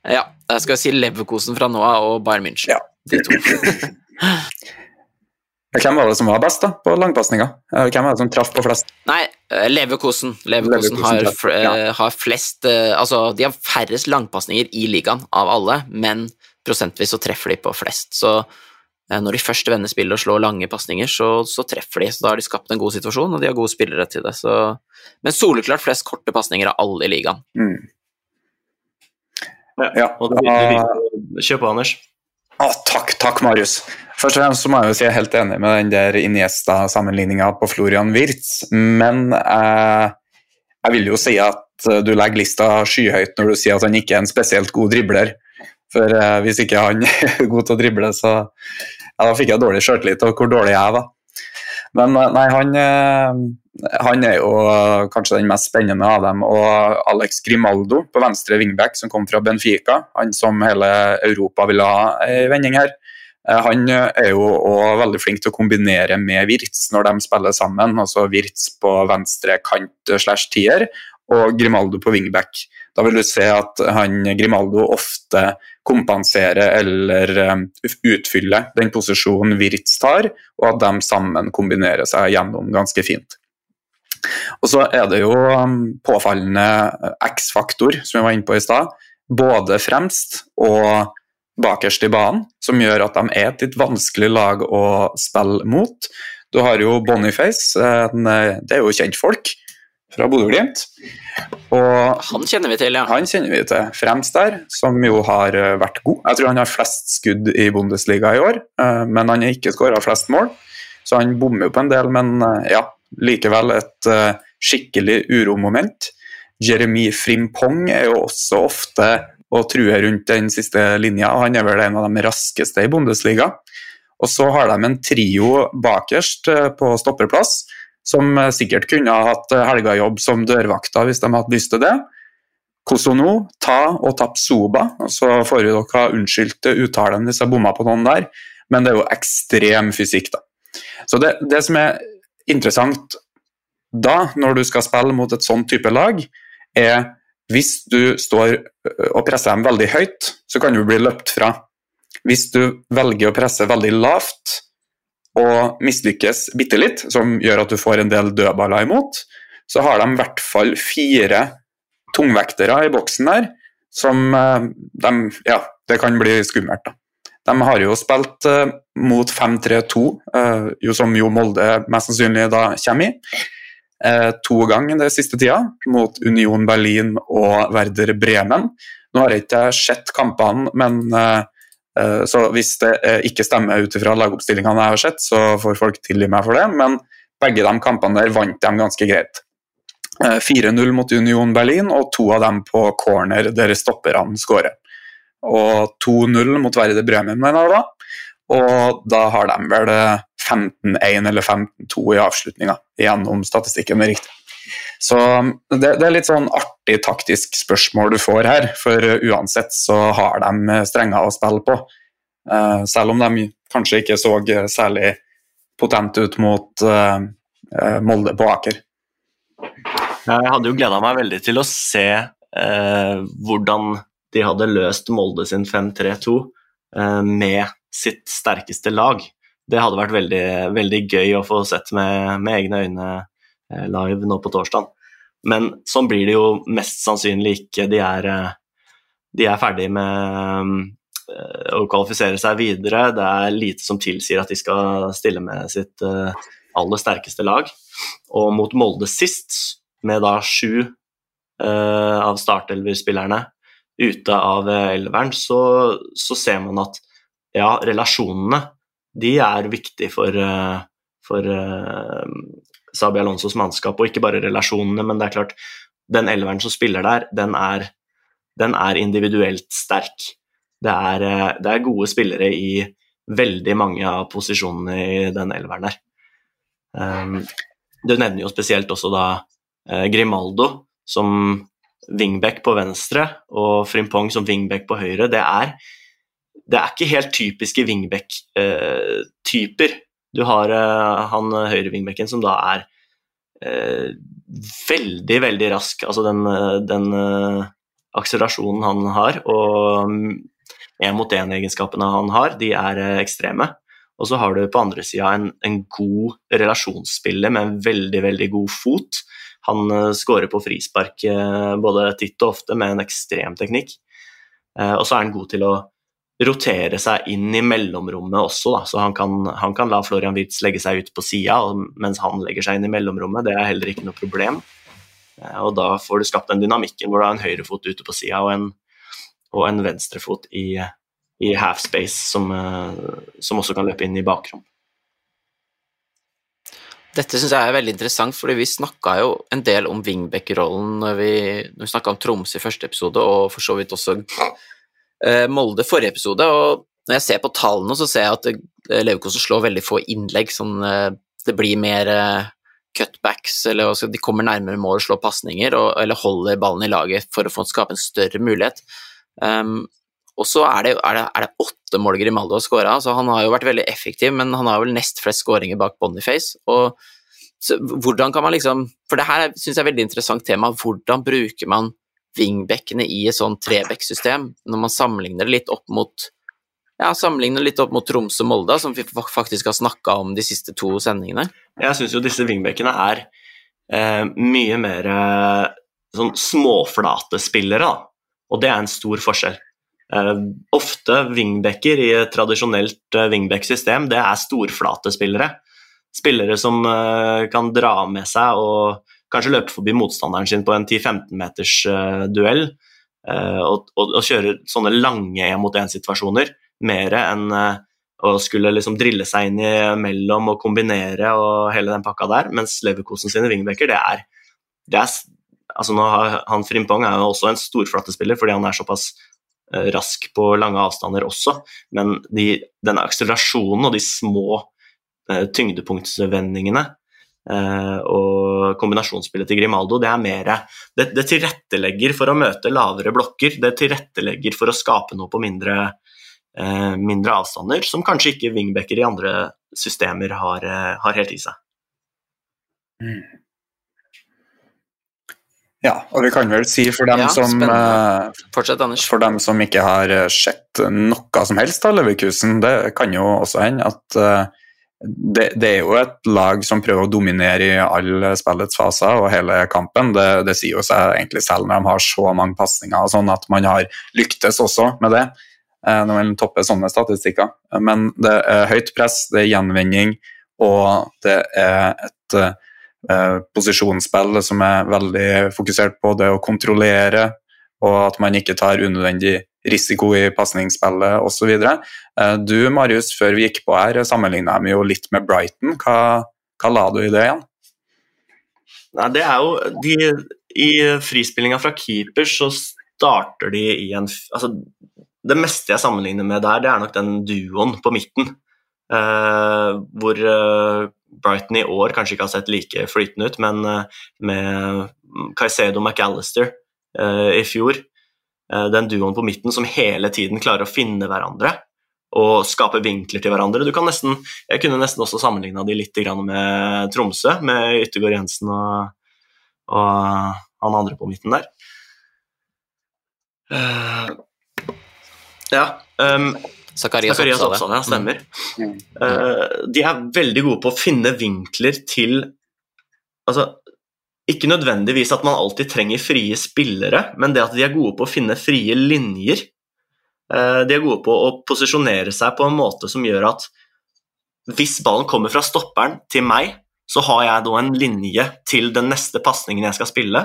Ja, jeg skal si Leverkosen fra nå av og Bayern München. Ja. De to. Hvem var det som var best da, på langpasninga? Hvem var det som traff på flest? Nei, Leverkosen. Leverkosen. Leverkosen, har, ja. Eh, har, flest eh, Altså, de har færrest langpasninger i ligaen av alle, men prosentvis så treffer de på flest. Så når de først vender spillet og slår lange pasninger, så, så, treffer de. Så da har de skapt en god situasjon, og de har gode spillere til det. Så, men soleklart flest korte pasninger av alle i ligaen. Mm. Ja, ja. Og det, det, Kjør på, Anders. Ah, takk, takk, Marius. Først og fremst så må jeg jo si jeg er helt enig med den der Iniesta-sammenligninga på Florian Wirtz, men eh, jeg vil jo si at eh, du legger lista skyhøyt når du sier at han ikke er en spesielt god dribler. For eh, hvis ikke han er god til å drible, så da fikk jeg dårlig sjøltillit av hvor dårlig jeg var. Men eh, nei, han, eh, han, er jo kanskje den mest spennende av dem. Og Alex Grimaldo på venstre wingback, som kom fra Benfica, han som hele Europa ville ha ei vending her. Eh, han eh, er jo òg veldig flink til å kombinere med Wirtz når de spiller sammen. altså Wirtz på venstre kant slash tier og Grimaldo på wingback. Da vil du se at han, Grimaldo ofte kompenserer eller eh, utfyller den posisjonen Wirtz tar, og at de sammen kombinerer seg gjennom ganske fint. Og så er det jo påfallende X-faktor, som vi var inne på i stad. Både fremst og bakerst i banen, som gjør at de er et litt vanskelig lag å spille mot. Du har jo Boniface, det er jo kjentfolk fra Bodø-Glimt. Han kjenner vi til, ja. Han kjenner vi til. Fremst der, som jo har eh, vært god. Jeg tror han har flest skudd i Bundesliga i år, eh, men han har ikke skåra flest mål. Så han bommer jo på en del, men eh, ja, likevel et skikkelig uromoment. Jeremy Frimpong er jo også ofte og truer rundt den siste linja. og Han er vel en av de raskeste i Bundesliga. Og så har de en trio bakerst på stopperplass, som eh, sikkert kunne ha hatt helgejobb helgajobb som dørvakter hvis de hadde lyst til det. Kosono, Ta og Tapsoba. Så får dere ha unnskyldt uttalen hvis jeg bomma på noen der, men det er jo ekstrem fysikk, da. Så det, det som er interessant da, når du skal spille mot et sånn type lag, er Hvis du står og presser dem veldig høyt, så kan du bli løpt fra. Hvis du velger å presse veldig lavt og mislykkes bitte litt, som gjør at du får en del dødballer imot, så har de i hvert fall fire tungvektere i boksen der som de, Ja, det kan bli skummelt, da. De har jo spilt uh, mot 5-3-2, uh, jo som jo Molde mest sannsynlig da kommer i. Uh, to ganger den siste tida, mot Union Berlin og Werder Bremen. Nå har jeg ikke sett kampene, men så hvis det ikke stemmer ut ifra lagoppstillingene jeg har sett, så får folk tilgi meg for det, men begge de kampene der vant de ganske greit. 4-0 mot Union Berlin, og to av dem på corner der stopperne skårer og 2-0 mot Verde Bremen, mener jeg da. Og da har de vel 15-1 eller 15-2 i avslutninga, gjennom statistikken er riktig. Så det, det, er litt sånn artig taktisk spørsmål du får her, for uansett så har de strenger å spille på. Uh, selv om de kanskje ikke så særlig potent ut mot Molde på Aker. Jeg hadde jo gleda meg veldig til å se uh, hvordan de hadde løst Molde sin 5-3-2 eh, med sitt sterkeste lag. Det hadde vært veldig, veldig gøy å få sett med, med egne øyne eh, live nå på torsdag. Men sånn blir det jo mest sannsynlig ikke. De er, eh, de er ferdig med å kvalifisere seg videre. Det er lite som tilsier at de skal stille med sitt aller sterkeste lag. Og mot Molde sist, med da sju av startelverspillerne ute av eh, elveren, så, så, ser man at ja, relasjonene de er viktige for, eh, for uh, Sabi Alonsos mannskap. Og ikke bare relasjonene, men det er klart, den elveren som spiller der, den er, den er individuelt sterk. Det er, det er, gode spillere i veldig mange av posisjonene i den elveren der. Um, du nevner jo spesielt også da uh, Grimaldo, som wingback på venstre og Frimpong som wingback på høyre, det er, det er ikke helt typiske wingback-typer. Du har uh, han høyre-wingbacken som da er eh, veldig, veldig rask. Altså den, den uh, akselerasjonen han har og én-mot-én-egenskapene han har, de er ekstreme. Og så har du på andre sida en, en, god relasjonsspiller med en veldig, veldig god fot han skårer på frispark både titt og ofte med en ekstrem teknikk. Og så er han god til å rotere seg inn i mellomrommet også, da. så han kan, han kan la Florian Wirtz legge seg ut på sida mens han legger seg inn i mellomrommet. Det er heller ikke noe problem. Og da får du skapt den dynamikken hvor du har en høyrefot ute på sida og, en, og en venstrefot i, i half space som, som også kan løpe inn i bakrom. Dette syns jeg er veldig interessant, fordi vi snakka jo en del om wingback-rollen når vi, når vi snakka om Tromsø i første episode, og for så vidt også Molde forrige episode. og Når jeg ser på tallene, så ser jeg at uh, Leverkosen slår veldig få innlegg. sånn uh, Det blir mer cutbacks, eller altså, de kommer nærmere mål og slår pasninger, eller holder ballen i laget for å få skape en større mulighet. Um, og så er det, er, det, er det, åtte mål Grimaldo har skåra, så han har jo vært veldig effektiv, men han har vel nest flest skåringer bak Boniface. Og så, hvordan kan man liksom For det her syns jeg er et veldig interessant tema. Hvordan bruker man wingbackene i et sånn treback-system, når man sammenligner det litt opp mot ja, sammenligner litt opp mot Tromsø og Molde, som vi faktisk har snakka om de siste to sendingene? Jeg syns jo disse wingbackene er eh, mye mer eh, sånn småflate spillere, da. Og det er en stor forskjell. Eh, ofte wingbacker i et tradisjonelt eh, wingback-system, det er storflate spillere. Spillere som uh, kan dra med seg og kanskje løpe forbi motstanderen sin på en 10-15 meters uh, duell. Og, og, og, kjøre sånne lange én mot én-situasjoner, mer enn å skulle liksom drille seg inn imellom og kombinere og hele den pakka der. Mens Leverkosen sine wingbacker, det er, det er altså nå har, Han Frimpong er jo også en storflattespiller fordi han er såpass rask på lange avstander også, men de, denne akselerasjonen og de små uh, tyngdepunktsvendingene uh, og kombinasjonsspillet til Grimaldo, det er mer det, det, tilrettelegger for å møte lavere blokker, det tilrettelegger for å skape noe på mindre, uh, mindre avstander, som kanskje ikke wingbacker i andre systemer har, har helt i seg. Mm. Ja, og vi kan vel si for dem, Ja, som, eh, Fortsett, for dem som ikke har eh, sett noe som helst av Leverkusen, det kan jo også hende at eh, det, det er jo et lag som prøver å dominere i alle spillets faser og hele kampen. Det, det sier jo seg egentlig selv når de har så mange pasninger og sånn at man har lyktes også med det. eh, Når man topper sånne statistikker. Men det er høyt press, det er gjenvinning, og det er et eh, posisjonsspill som er veldig fokusert på det å kontrollere, og at man ikke tar unødvendig risiko i pasningsspillet osv. Eh, du Marius, før vi gikk på her, sammenligna dem jo litt med Brighton. Hva, hva la du i det igjen? Nei, det er jo de, I frispillinga fra keeper så starter de i en altså, Det meste jeg sammenligner med der, det er nok den duoen på midten. Uh, hvor uh, Brighton i år kanskje ikke har sett like flytende ut, men uh, med Caicedo McAllister i fjor Den duoen på midten som hele tiden klarer å finne hverandre og skape vinkler til hverandre. Du kan nesten, jeg kunne nesten også sammenligna de litt med Tromsø, med Yttergård Jensen og, og han andre på midten der. Eh, ja. Um, Zakarias. Oppsal, ja, stemmer. Mm. Uh, de er veldig gode på å finne vinkler til Altså, ikke nødvendigvis at man alltid trenger frie spillere, men det at de er gode på å finne frie linjer. Eh, de er gode på å posisjonere seg på en måte som gjør at hvis ballen kommer fra stopperen til meg, så har jeg da en linje til den neste pasningen jeg skal spille.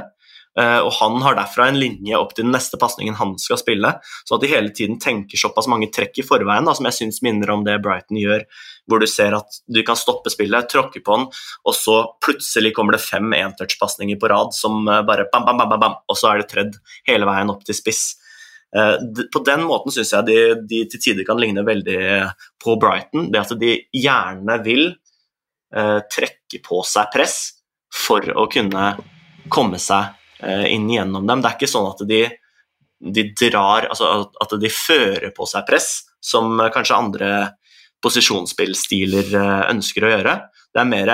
Eh, og han har derfra en linje opp til den neste pasningen han skal spille. Så at de hele tiden tenker såpass mange trekk i forveien, da, som jeg syns minner om det Brighton gjør, hvor du ser at du kan stoppe spillet, tråkke på den, og så plutselig kommer det fem entouch-pasninger på rad som eh, bare bam, bam, bam, bam, og så er det tredd hele veien opp til spiss. Eh, På den måten syns jeg de, de til tider kan ligne veldig på Brighton. Det at de gjerne vil trekke på seg press for å kunne komme seg inn gjennom dem. Det er ikke sånn at de, de drar Altså at de fører på seg press, som eh, kanskje andre posisjonsspillstiler eh, ønsker å gjøre. Det er mer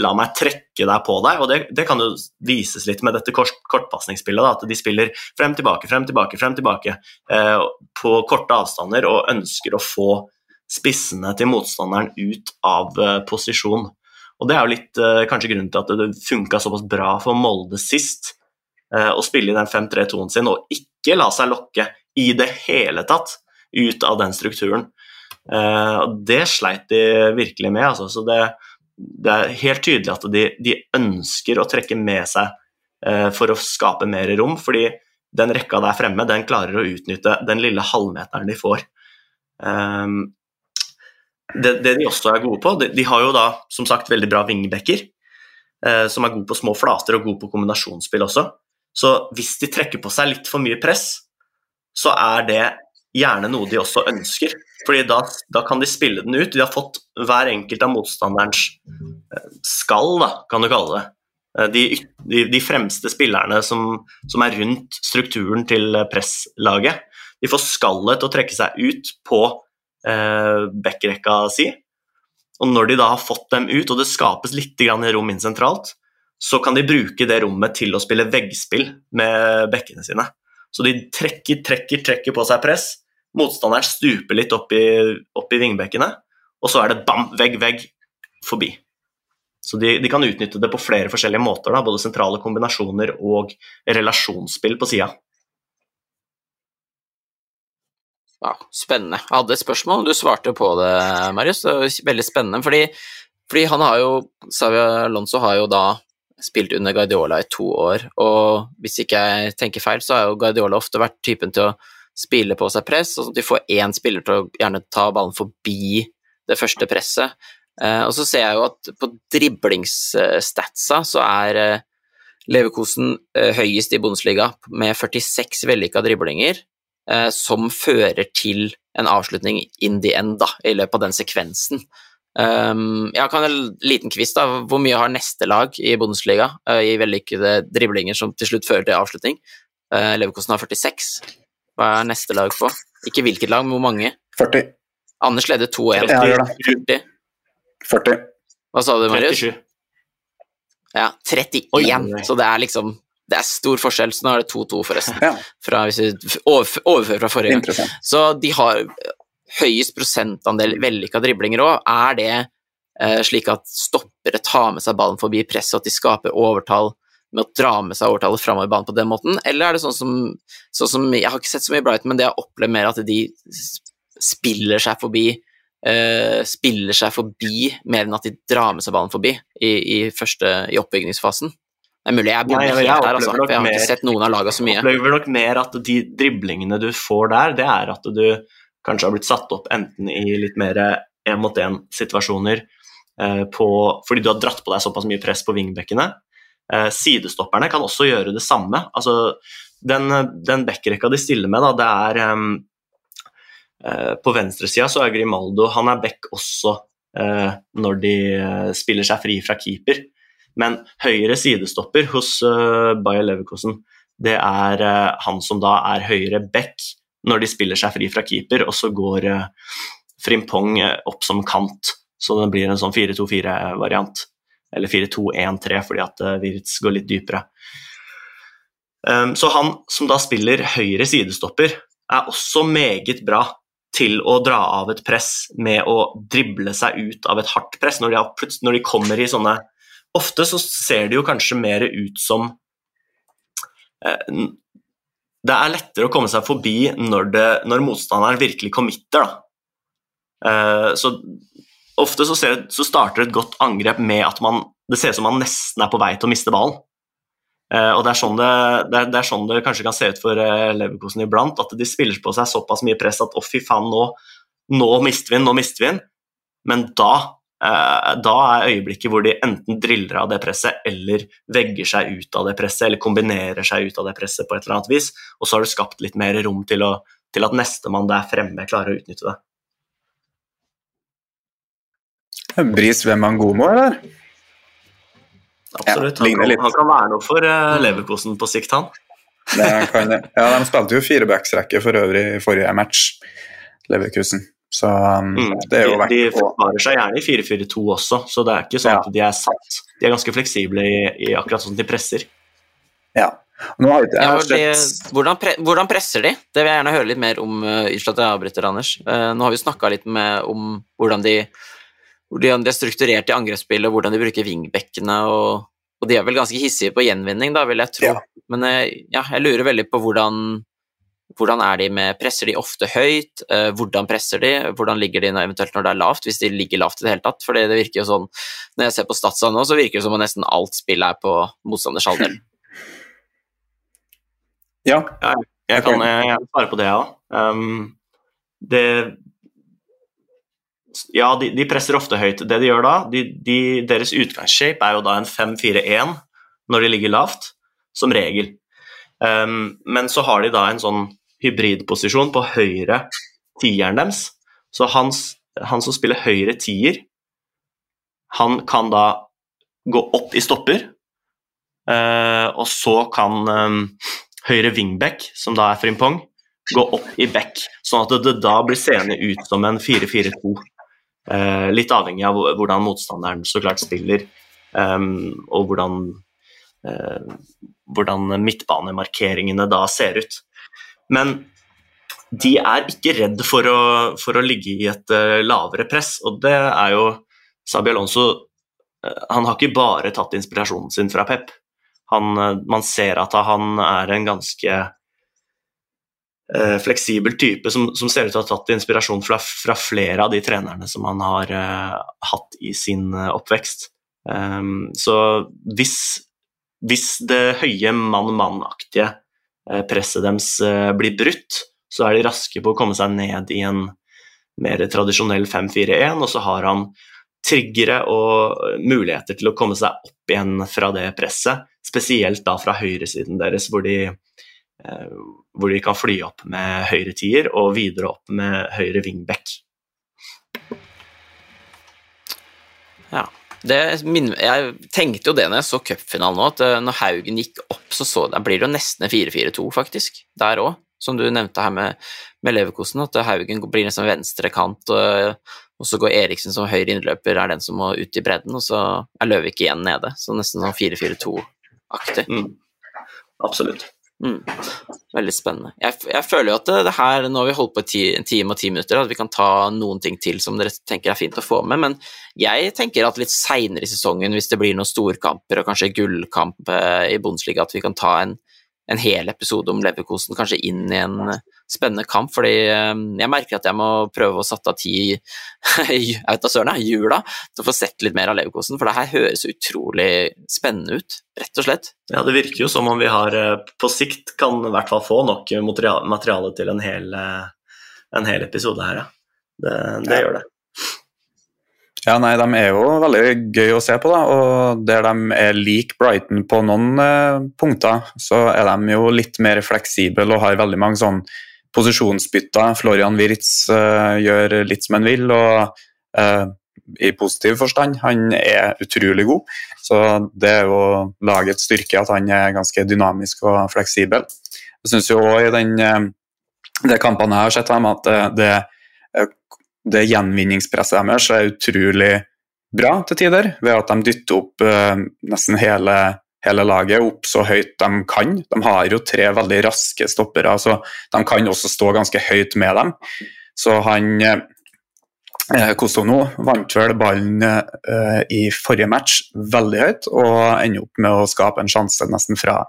la meg trekke deg på deg, og det, det kan jo vises litt med dette kort, kortpasningsspillet. At de spiller frem, tilbake, frem, tilbake, frem, tilbake eh, på korte avstander og ønsker å få spissene til motstanderen ut av eh, posisjon. Og Det er jo litt eh, kanskje grunnen til at det funka såpass bra for Molde sist eh, å spille i den 5-3-2-en sin og ikke la seg lokke i det hele tatt ut av den strukturen. Eh, Det sleit de virkelig med. Altså. Så det, det er helt tydelig at de, de ønsker å trekke med seg eh, for å skape mer rom, fordi den rekka der fremme den klarer å utnytte den lille halvmeteren de får. Um, det, det de også er gode på, de, de har jo da som sagt veldig bra vingbekker, eh, som er gode på små flater og gode på kombinasjonsspill også. Så hvis de trekker på seg litt for mye press, så er det gjerne noe de også ønsker. Fordi da, da kan de spille den ut. De har fått hver enkelt av motstanderens eh, skall, da, kan du kalle det. Eh, De, de, de fremste spillerne som, som er rundt strukturen til eh, presslaget, de får skallet til å trekke seg ut på eh, backrekka si. Og når de da har fått dem ut, og det skapes litt rom inn sentralt, så kan de bruke det rommet til å spille veggspill med bekkene sine. Så de trekker, trekker, trekker på seg press. Motstanderen stuper litt opp i, opp i vingbekkene, og så er det bam, vegg, vegg, forbi. Så de, de kan utnytte det på flere forskjellige måter, da, både sentrale kombinasjoner og relasjonsspill på sida. Ja, spennende. Jeg hadde et spørsmål, du svarte på det, Marius. Det var veldig spennende, fordi, fordi han har jo Savia Alonso har jo da spilt under Guardiola i to år, og hvis ikke jeg tenker feil, så har jo Guardiola ofte vært typen til å spille på seg press, og sånn at de får én spiller til å gjerne ta ballen forbi det første presset. Eh, og så ser jeg jo at på driblingsstatsa så er eh, Leverkosen eh, høyest i Bundesliga med 46 vellykka driblinger, som fører til en avslutning in the end, da, i løpet av den sekvensen. Um, jeg kan en liten quiz, da. Hvor mye har neste lag i Bundesliga uh, i vellykkede driblinger som til slutt fører til avslutning? Uh, Leverkosten har 46. Hva er neste lag på? Ikke hvilket lag, men hvor mange? 40. Anders leder 2-1. Ja, 40. 40. Hva sa du, Marius? 37. Ja, 31. Oi, oi, oi. Så det er liksom Det er stor forskjell, så nå er det 2-2, forresten. Ja, Fra, hvis vi overfører fra forrige gang. Så de har høyest prosentandel vellykka driblinger òg. Er det eh, slik at stoppere tar med seg ballen forbi presset, og at de skaper overtall med å dra med seg overtallet framover banen på den måten, eller er det sånn som, sånn som Jeg har ikke sett så mye Brighton, men det jeg har opplevd mer at de spiller seg forbi eh, spiller seg forbi mer enn at de drar med seg ballen forbi i, i, første, i oppbyggingsfasen. Det er mulig jeg bommer helt der, altså, for jeg har ikke sett noen av lagene så mye. Jeg opplever nok mer at de driblingene du får der, det er at du kanskje har blitt satt opp enten i litt mer én-mot-én-situasjoner eh, fordi du har dratt på deg såpass mye press på wingbackene. Eh, sidestopperne kan også gjøre det samme. Altså, den, den backrekka de stiller med, da, det er um, eh, På venstresida så er Grimaldo Han er back også uh, når de spiller seg fri fra keeper. Men høyre sidestopper hos uh, Bayer Leverkusen, det er han som da er høyre back når de spiller seg fri fra keeper, og så går eh, Frimpong eh, opp som kant, så det blir en sånn 4-2-4-variant. Eller 4-2-1-3, fordi at uh, Wirtz går litt dypere. Um, så han som da spiller høyre sidestopper, er også meget bra til å dra av et press med å drible seg ut av et hardt press. Når de, når de kommer i sånne Ofte så ser det jo kanskje mer ut som eh, Det er lettere å komme seg forbi når, det, når motstanderen virkelig committer. Eh, så ofte så, ser, så starter et godt angrep med at man Det ser ut som man nesten er på vei til å miste ballen. Uh, og det er, sånn det, det, er, det er sånn det kanskje kan se ut for uh, Leverkosen iblant, at de spiller på seg såpass mye press at å, fy faen, nå, nå mister vi den, nå mister vi den. Men da, eh, da er øyeblikket hvor de enten driller av det presset, eller vegger seg ut av det presset, eller kombinerer seg ut av det presset på et eller annet vis, og så har du skapt litt mer rom til, å, til at nestemann der fremme klarer å utnytte det. Bris Wembangomo, eller? Absolutt. Han, ja, kan, han kan være noe for uh, Leverkosen på sikt, han. Det kan, det. ja, de spilte jo firebacksrekke for øvrig i forrige match, Leverkusen. Så um, Mm. det er jo de, verdt de å forsvarer seg gjerne i 4-4-2 også, så det er ikke sånn Ja. at de er satt. De er ganske fleksible i, i akkurat sånn de presser. Ja. Nå har ikke jeg Ja, det, hvordan, pre hvordan presser de? Det vil jeg gjerne høre litt mer om. Uh, at jeg avbryter, Anders. Uh, nå har vi snakka litt med, om hvordan de, hvordan de er strukturert i angrepsspillet, hvordan de bruker vingbekkene. og, og de er vel ganske hissige på gjenvinning, da, vil jeg tro. Ja. Men uh, ja, jeg lurer veldig på hvordan hvordan er de med Presser de ofte høyt? Eh, hvordan presser de? Hvordan ligger de når, eventuelt når det er lavt, hvis de ligger lavt i det hele tatt? For det virker jo sånn Når jeg ser på statsa nå, så virker det som om nesten alt spill er på motstanders halvdel. Ja, Jeg kan svare på det, ja. Um, det Ja, de, de presser ofte høyt. Det de gjør da, de, de, deres utgangsshape er jo da en 5-4-1 når de ligger lavt, som regel. Um, men så har de da en sånn hybridposisjon på høyre tieren deres. Så hans, han som spiller høyre tier, han kan da gå opp i stopper, uh, og så kan um, høyre wingback, som da er Frimpong, gå opp i back, sånn at det da blir seende ut som en 4-4-2. Uh, litt avhengig av hvordan motstanderen så klart spiller, um, og hvordan, uh, hvordan midtbanemarkeringene da ser ut. Men de er ikke redd for å, for å ligge i et uh, lavere press, og det er jo Sabi Alonso uh, Han har ikke bare tatt inspirasjonen sin fra Pep. Han, uh, man ser at han er en ganske fleksibel type som, som ser ut til å ha tatt inspirasjon fra, fra flere av de trenerne som han har hatt i sin oppvekst. Um, så hvis, hvis det høye mann-mann-aktige presset deres eh, blir brutt, så er de raske på å komme seg ned i en mer tradisjonell 5-4-1, og så har han triggere og muligheter til å komme seg opp igjen fra det presset, spesielt da fra høyresiden deres, hvor de, eh, hvor de kan fly opp med høyre tier og videre opp med høyre wingback. Ja. Min, jeg tenkte jo det når jeg så cupfinalen nå, at eh, når Haugen gikk opp, så, så det, blir det jo nesten 4-4-2, faktisk. Der òg, som du nevnte her med, med Leverkosen, at Haugen blir nesten venstre kant, og, og så går Eriksen som høyre innløper, er den som må ut i bredden, og så er Løvik igjen nede. Så nesten sånn 4-4-2-aktig. Mm. absolutt. Mm. Veldig spennende. Jeg, jeg, føler jo at det, det her, nå har vi holdt på ti, en time og ti minutter, at vi kan ta noen ting til som dere tenker er fint å få med, men jeg tenker at litt seinere i sesongen, hvis det blir noen storkamper og kanskje gullkamp eh, i Bundesliga, at vi kan ta en, en hel episode om Leverkosen kanskje inn i en spennende kamp, fordi eh, jeg merker at jeg må prøve å sette av tid jeg vet da søren, jula til å få sett litt mer av Leverkosen, for det her høres utrolig spennende ut, rett og slett. Ja, det virker jo som om vi har eh, på sikt kan i hvert fall få nok materiale til en hel, eh, en hel episode her, ja. Det, det ja. gjør det. Ja, nei, De er jo veldig gøy å se på, da, og der de er lik Brighton på noen eh, punkter, så er de jo litt mer fleksible og har veldig mange sånn posisjonsbytter. Florian Wirtz eh, gjør litt som han vil, og eh, i positiv forstand. Han er utrolig god, så det er jo lagets styrke at han er ganske dynamisk og fleksibel. Jeg syns jo òg i den uh, de kampene jeg har sett dem, at det, det, det gjenvinningspresset deres er utrolig bra til tider, ved at de dytter opp nesten hele hele laget opp så høyt de kan. De har jo tre veldig raske stoppere, så de kan også stå ganske høyt med dem. Så han eh, Kosono vant vel ballen eh, i forrige match veldig høyt, og ender opp med å skape en sjanse nesten fra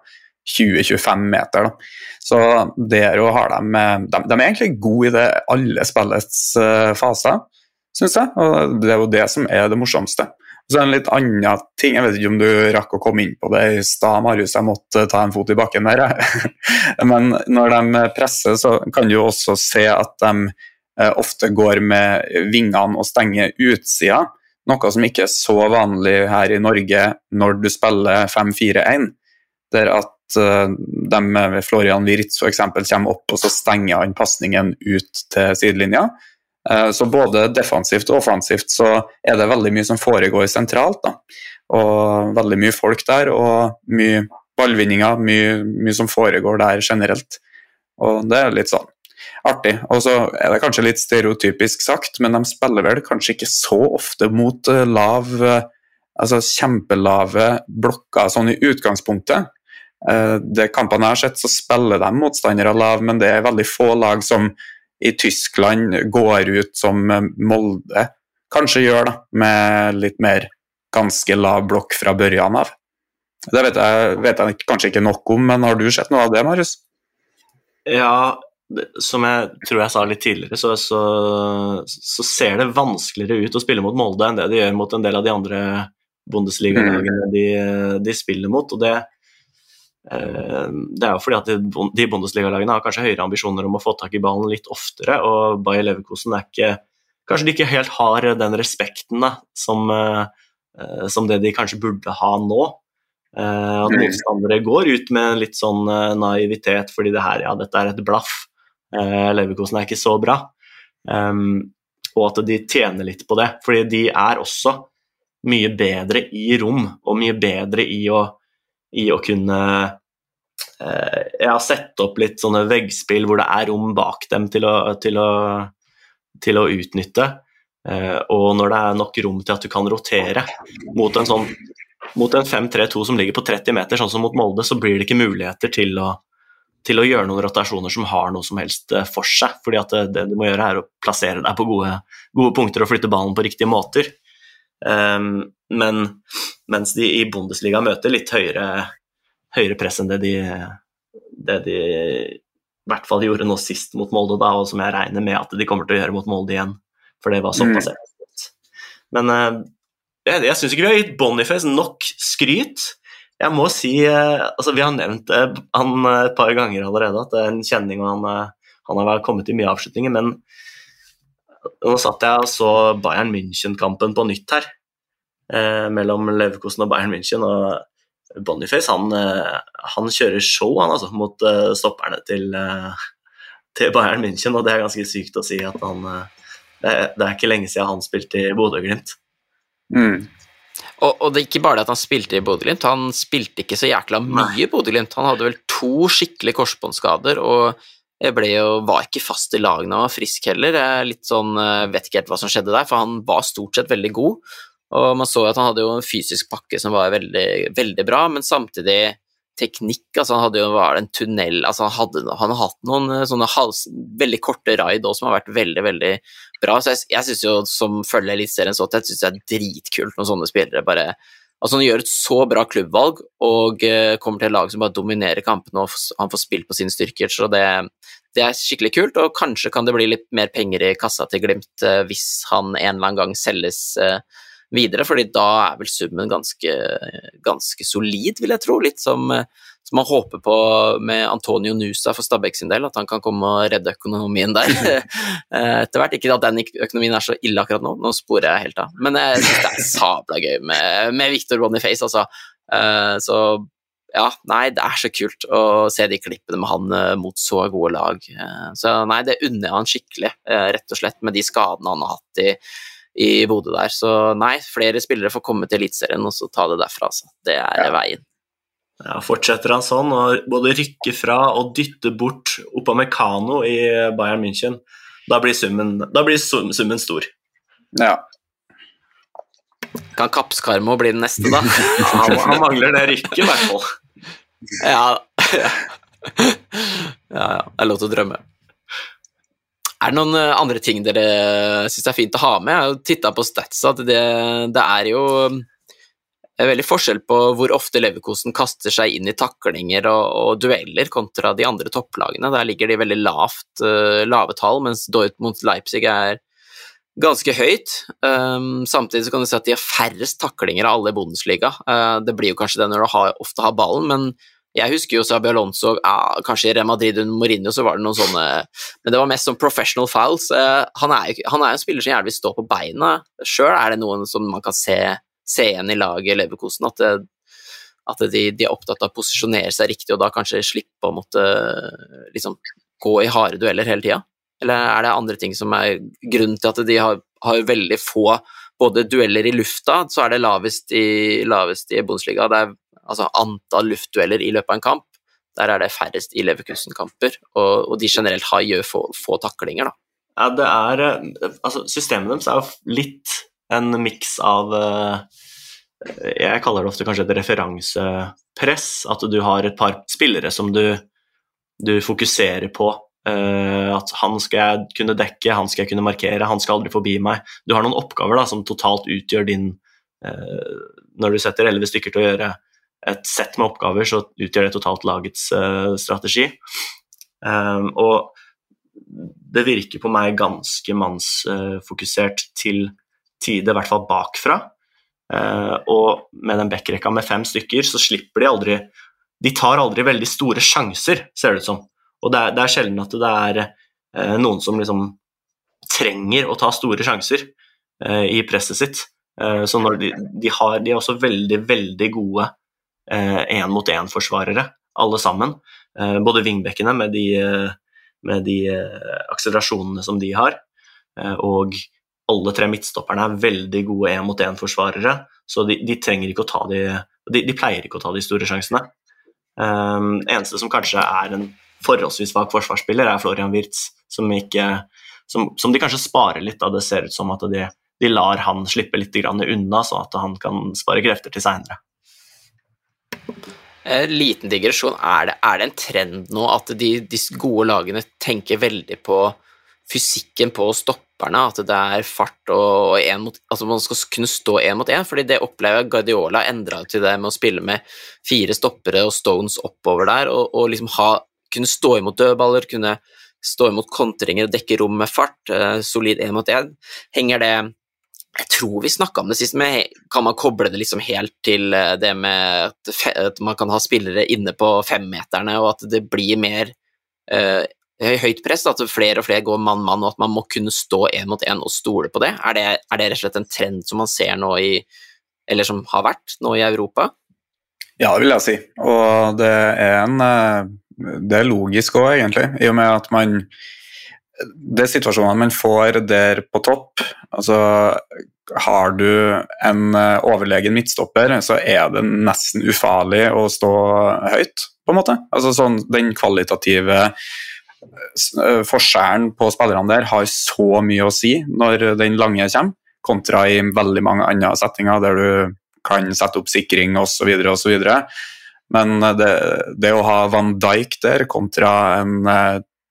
20-25 meter. Da. Så der har de, de, de er egentlig gode i det alle spillets uh, faser, syns jeg. Og det er jo det som er det morsomste. Så en litt annen ting, jeg vet ikke om du rakk å komme inn på det i stad, Marius, jeg måtte ta en fot i bakken der. Men når de presser, så kan du også se at de eh, ofte går med vingene og stenger utsida. Noe som ikke er så vanlig her i Norge når du spiller 5-4-1. Der at eh, de med Florian Wirtz f.eks. kommer opp og så stenger han pasningen ut til sidelinja. Eh, så både defensivt og offensivt så er det veldig mye som foregår sentralt. Da. Og veldig mye folk der, og mye ballvinninger, mye, mye som foregår der generelt. Og det er litt sånn artig. Og så er det kanskje litt stereotypisk sagt, men de spiller vel kanskje ikke så ofte mot eh, lav Altså kjempelave blokker sånn i utgangspunktet. Eh, det kampene jeg har sett, så spiller de motstandere lav, men det er veldig få lag som i Tyskland går ut som Molde kanskje gjør, da, med litt mer ganske lav blokk fra børjan av. Det vet jeg, vet jeg, kanskje ikke nok om, men har du sett noe av det, Marius? Ja, som jeg tror jeg sa litt tidligere, så, så, så, ser det vanskeligere ut å spille mot Molde enn det de gjør mot en del av de andre Bundesliga-lagene mm. de, de, spiller mot. og det Eh, det er jo fordi at de Bundesliga-lagene har kanskje høyere ambisjoner om å få tak i ballen litt oftere, og Bayer Leverkosen er ikke Kanskje de ikke helt har den respekten da, som, eh, som det de kanskje burde ha nå. Eh, at motstandere går ut med litt sånn naivitet fordi det her, ja, dette er et blaff. Leverkosen er ikke så bra. og at de tjener litt på det, fordi de er også mye bedre i rom og mye bedre i å i å kunne eh, har sett opp litt sånne veggspill hvor det er rom bak dem til å, til å, til å utnytte. Eh, og når det er nok rom til at du kan rotere mot en sånn mot en 5-3-2 som ligger på 30 meter, sånn som mot Molde, så blir det ikke muligheter til å, til å gjøre noen rotasjoner som har noe som helst eh, for seg. fordi at det, det du må gjøre, er å plassere deg på gode, gode punkter og flytte ballen på riktige måter. Um, men mens de i Bundesliga møter litt høyere, høyere press enn det de, det de i hvert fall gjorde nå sist mot Molde, da, og som jeg regner med at de kommer til å gjøre mot Molde igjen. For det var såpass mm. Men uh, jeg, jeg syns ikke vi har gitt Boniface nok skryt. Jeg må si uh, altså Vi har nevnt uh, han et par ganger allerede, at det er en kjenning, og han, han har kommet i mye avslutninger, men nå satt jeg og så Bayern München-kampen på nytt her, eh, mellom Leverkosen og Bayern München. og Boniface han, eh, han kjører show han altså, mot uh, stopperne til, til, Bayern München, og det er ganske sykt å si at han det, er, det, er ikke lenge siden han spilte i Bodø-Glimt. Mm. Og, og, det er ikke bare det at han spilte i Bodø-Glimt, han spilte ikke så jækla mye i Bodø-Glimt. Han hadde vel to skikkelige korsbåndskader, og jo, var ikke fast i laget når han var frisk heller. Litt sånn, eh, vet ikke helt hva som skjedde der, for han var stort sett veldig god. Og man så at han hadde jo en fysisk pakke som var veldig, veldig bra, men samtidig teknikk. altså Han hadde jo var det en tunnel altså Han hadde han har hatt noen eh, sånne hals, veldig korte raid også, som har vært veldig veldig bra. så Jeg, jeg synes jo som følger Eliteserien så tett, synes det er dritkult når sånne spillere bare altså Han gjør et så bra klubbvalg og uh, kommer til et lag som bare dominerer kampene, og han får spilt på sine styrker. så det, det er skikkelig kult, og kanskje kan det bli litt mer penger i kassa til Glimt uh, hvis han en eller annen gang selges uh, videre, fordi da er vel summen ganske, ganske solid, vil jeg tro. Litt som, som man håper på med Antonio Nusa for Stabæk sin del, at han kan komme og redde økonomien der etter hvert. Ikke at den økonomien er så ille akkurat nå, nå sporer jeg helt av. Men jeg det er sabla gøy med, med Victor Boniface, altså. Eh, så ja, nei, det er så kult å se de klippene med han eh, mot så gode lag. Eh, så nei, det unner jeg han skikkelig, rett og slett, med de skadene han har hatt i i Bodø der. Så nei, flere spillere får komme til Eliteserien og så ta det derfra. Altså. Det er ja. veien. Ja, Fortsetter han sånn og både rykke fra og dytte bort Opamecano i Bayern München, da blir summen, da blir summen stor. Ja. Kan Kappskarmo bli den neste, da? han, han mangler det rykket, i hvert fall. Ja. ja, ja. Det er lov til å drømme. Er det noen eh, andre ting dere syns er fint å ha med? Jeg har titta på statsa, at det, det, er jo er veldig forskjell på hvor ofte Leverkosen kaster seg inn i taklinger og, og, dueller kontra de andre topplagene. Der ligger de veldig lavt, uh, lave tall, mens Dortmund Leipzig er ganske høyt. Um, samtidig kan du si at de har færrest taklinger av alle i Bundesliga. Uh, det blir jo kanskje det når du har, ofte har ballen, men jeg husker jo Sabia Alonso ah, Kanskje i Real Madrid under Mourinho så var det noen sånne Men det var mest sånn professional fouls. Uh, han, er, han er en spiller som gjerne vil stå på beina sjøl. Er det noen som man kan se, se igjen i laget Leverkosen? At, det, at de, de, er opptatt av å posisjonere seg riktig, og da kanskje slippe å måtte liksom, gå i harde dueller hele tida? Eller er det andre ting som er grunnen til at de har, har veldig få både dueller i lufta, så er det lavest i, lavest i Bundesliga. Det er altså antall luftdueller i løpet av en kamp, der er det færrest i Leverkusen-kamper, og, og, de generelt har gjør få, få taklinger, da. Ja, det er eh, Altså, systemet deres er jo litt en miks av eh, Jeg kaller det ofte kanskje et referansepress, at du har et par spillere som du, du fokuserer på. Uh, at han skal jeg kunne dekke, han skal jeg kunne markere, han skal aldri forbi meg. Du har noen oppgaver da, som totalt utgjør din Når du setter elleve stykker til å gjøre et sett med oppgaver, så utgjør det totalt lagets uh, strategi. Um, og det virker på meg ganske mannsfokusert uh, til tider, i hvert fall bakfra. Uh, og med den backrekka med fem stykker, så slipper de aldri De tar aldri veldig store sjanser, ser det ut som. Og det er, det er sjelden at det er uh, noen som liksom trenger å ta store sjanser i presset sitt. så når de, de, har, de er også veldig, veldig gode én-mot-én-forsvarere, eh, alle sammen. Eh, både vingbekkene med de, eh, med de akselerasjonene som de har, og alle tre midtstopperne er veldig gode én-mot-én-forsvarere, så de, de, trenger ikke å ta de, de, de pleier ikke å ta de store sjansene. Um, eneste som kanskje er en forholdsvis svak forsvarsspiller, er Florian Wirtz, som, ikke, som, som, de kanskje sparer litt. Da det ser ut som at de, de lar han slippe litt unna, sånn at han kan spare krefter til seinere. Eh, liten digresjon. Er det, er det, en trend nå at de, de, gode lagene tenker veldig på fysikken på stopperne? At det er fart og, og mot, altså man skal kunne stå én mot én? fordi det opplever Guardiola endra til det med å spille med fire stoppere og Stones oppover der, og, og liksom ha, kunne stå imot dødballer, kunne stå imot kontringer og dekke rom med fart, eh, solid én mot én. Henger det jeg tror vi snakka om det sist, men kan man koble det liksom helt til eh, det med at man kan ha spillere inne på femmeterne, og at det blir mer uh, høyt press, at flere og flere går mann-mann, og at man må kunne stå én mot én og stole på det? Er, det? er det rett og slett en trend som man ser nå i Eller som har vært nå i Europa? Ja, det vil jeg si. Og det er en eh, Det er logisk òg, egentlig, i og med at man det er situasjoner man får der på topp. Altså, har du en eh, overlegen midtstopper, så er det nesten ufarlig å stå høyt, på en måte. Altså, sånn, den kvalitative eh, forskjellen på spillerne der har så mye å si når den lange kommer, kontra i veldig mange andre settinger der du kan sette opp sikring osv. osv. Men det, det å ha Van Dijk der kontra en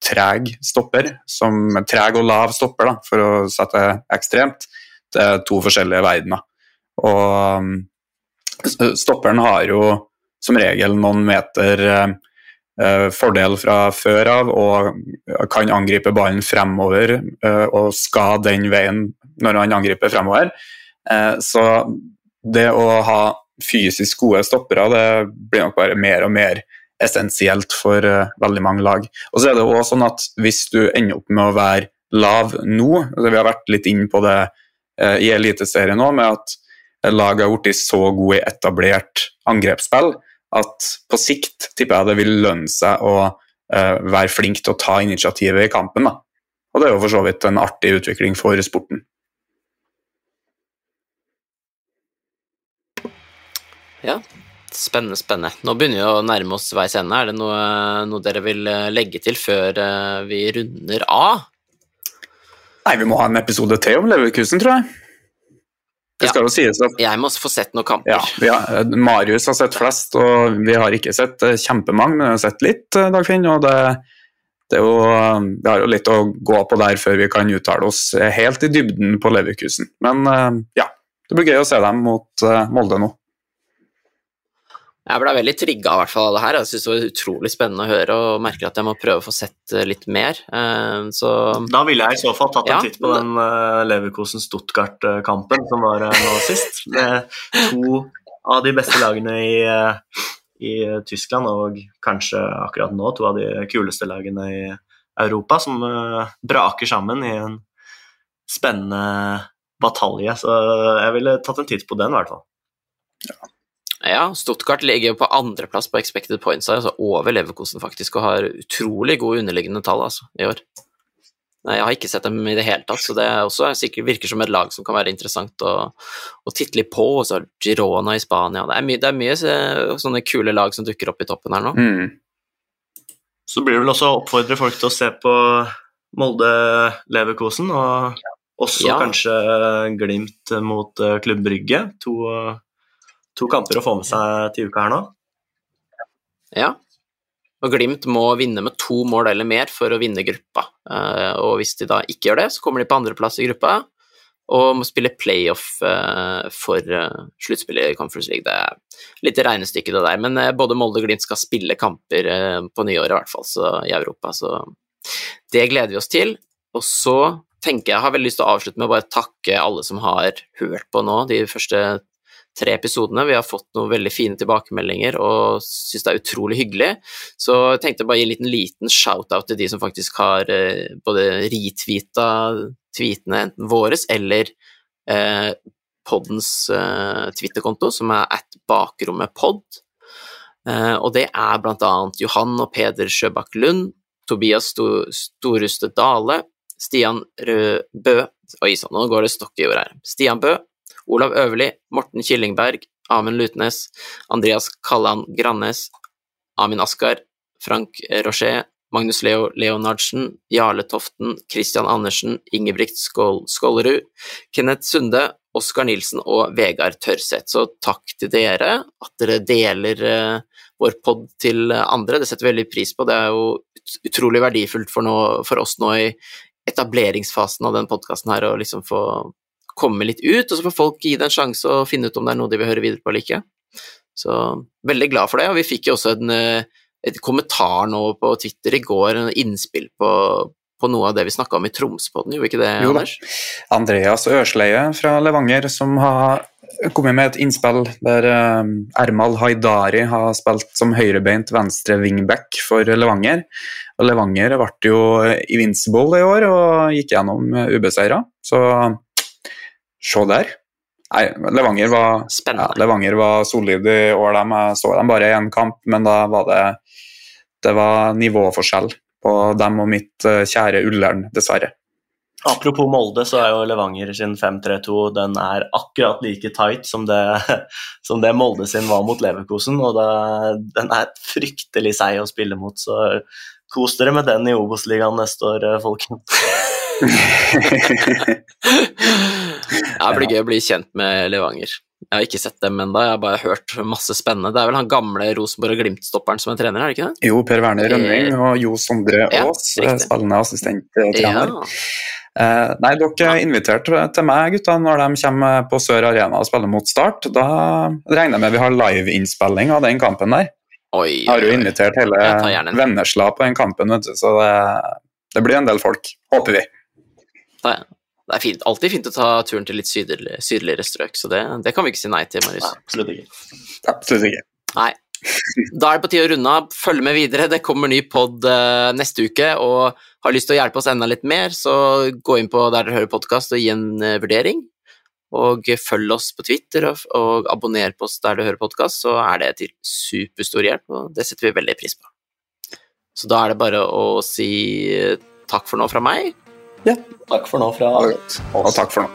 treg stopper, som treg og lav stopper, da, for å sette ekstremt, det er to forskjellige verdener. Og um, stopperen har jo som regel noen meter eh, fordel fra før av og kan angripe ballen fremover eh, og skal den veien når han angriper fremover. Eh, så det å ha fysisk gode stoppere, det blir nok bare mer og mer essensielt for veldig mange lag. Og så er det også sånn at hvis du ender opp med å være lav nå, altså vi har vært litt inn på det i Eliteserien nå, med at laget har blitt så gode i etablert angrepsspill at på sikt tipper jeg det vil lønne seg å uh, være flink til å ta initiativet i kampen. Da. Og det er jo for så vidt en artig utvikling for sporten. Ja, spennende, spennende. Nå begynner vi å nærme oss veis ende. Er det noe, noe, dere vil eh, legge til før uh, vi runder av? Nei, vi må ha en episode til om Leverkusen, tror jeg. Det skal jo sies at Jeg må få sett noen kamper. Ja, har, Marius har sett flest, og vi har ikke sett eh, kjempemange, men vi har sett litt, eh, Dagfinn. og det, det jo, Vi har jo litt å gå på der før vi kan uttale oss helt i dybden på Leverkusen. Men eh, ja, det blir gøy å se dem mot Molde nå. Jeg ble veldig trigga av det her. Jeg synes det var utrolig spennende å høre og merker at jeg må prøve å få sett eh, litt mer. Eh, så Da ville jeg i så fall tatt en ja, titt på den uh, Leverkosen-Stuttgart-kampen som var nå sist. Med to av de beste lagene i, i Tyskland, og kanskje akkurat nå to av de kuleste lagene i Europa, som braker sammen i en spennende batalje. Så jeg ville tatt en titt på den, i hvert fall. Ja. Ja, Stuttgart ligger jo på andreplass på expected points, altså over Leverkosen faktisk, og har utrolig gode underliggende tall altså, i år. Nei, jeg har ikke sett dem i det hele tatt, så det også sikkert, virker som et lag som kan være interessant å, å titte litt på. Og så Girona i Spania. Det er, mye, det er mye eh, sånne kule lag som dukker opp i toppen her nå. Mm. Så blir det vel også å oppfordre folk til å se på Molde-Leverkosen, og også ja. kanskje Glimt mot eh, Klubb Brygge. To to kamper å få med seg til uka her nå. Ja, og Glimt må vinne med to mål eller mer for å vinne gruppa. Eh, og hvis de da ikke gjør det, så kommer de på andreplass i gruppa og må spille playoff eh, for eh, sluttspillet i Conference League. Det er litt regnestykke, det der. Men både Molde og Glimt skal spille kamper på nyåret, i hvert fall, så, i Europa, så det gleder vi oss til. Og så tenker jeg, jeg har veldig lyst til å avslutte med å bare takke alle som har hørt på nå de første tre episodene. Vi har fått noen veldig fine tilbakemeldinger og syns det er utrolig hyggelig. Så jeg tenkte bare å gi en liten, liten shout-out til de som faktisk har eh, både retweeta tweetene, enten våres eller eh, poddens eh, Twitter-konto, som er at bakrommetpod. Eh, og det er blant annet Johan og Peder Sjøbakk Lund, Tobias Sto Storuste Dale, Stian Rød Bø Oi sann, nå går det stokk i jord her. Stian Bø, Olav Øverli, Morten Killingberg, Amund Lutnes, Andreas Kalland Grannes, Amin Askar, Frank Rocher, Magnus Leo Leonardsen, Jarle Toften, Christian Andersen, Ingebrigt Skålerud, Kenneth Sunde, Oskar Nilsen og Vegard Tørseth. Så takk til dere, at dere deler uh, vår pod til andre. Det setter vi veldig pris på. Det er jo utrolig verdifullt for, nå, for oss nå i etableringsfasen av den podkasten her, å liksom få komme litt ut, og så får folk gi det en sjanse og finne ut om det er noe de vil høre videre på eller ikke. Så veldig glad for det, og vi fikk jo også en, eh, et kommentar nå på Twitter i går, en innspill på, på noe av det vi snakka om i Tromspodden, gjorde vi ikke det, jo, Anders? Andreas Ørsleie fra Levanger som har kommet med et innspill der uh, Ermal Haidari har spilt som høyrebeint venstre wingback for Levanger. Og Levanger ble jo invincible i år og gikk gjennom ubeseira, så Se der. Nei, Levanger var, ja, Levanger var solid i år. De, jeg så dem bare i én kamp, men da var det, det var nivåforskjell på dem og mitt uh, kjære Ullern, dessverre. Apropos Molde, så er jo Levanger sin 5-3-2 den er akkurat like tight som det, som det Molde sin var mot Leverkosen. og det, Den er fryktelig seig å spille mot, så kos dere med den i Obos-ligaen neste år, eh, folkens. det blir gøy å bli kjent med Levanger. Jeg har ikke sett dem ennå, jeg har bare hørt masse spennende. Det er vel han gamle Rosenborg og Glimt-stopperen som er trener, er det ikke det? Jo, Per Werner Rønning og Jo Sondre Aas, ja, riktig. spillende assistenttrener. Ja. Eh, nei, dere er invitert til meg, gutta, når de kommer på Sør Arena og spiller mot Start. Da regner jeg med vi har liveinnspilling av den kampen der. Oi, Jeg har jo invitert hele. Vennesla på den kampen, vet du, så det, det blir en del folk. Håper vi. Ta, det er fint. alltid fint å ta turen til litt sydlig, sydligere strøk, så det, det kan vi ikke si nei til, Marius. Absolutt ikke. Absolutt ikke. Nei. Da er det på tide å runde av. Følg med videre. Det kommer ny pod eh, neste uke, og har lyst til å hjelpe oss enda litt mer, så gå inn på der dere hører podkast og gi en eh, vurdering. Og følg oss på Twitter og, og abonner på oss der du hører podkast, så er det til superstor hjelp, og det setter vi veldig pris på. Så da er det bare å si eh, takk for nå fra meg. Takk for nå fra Og takk for nå.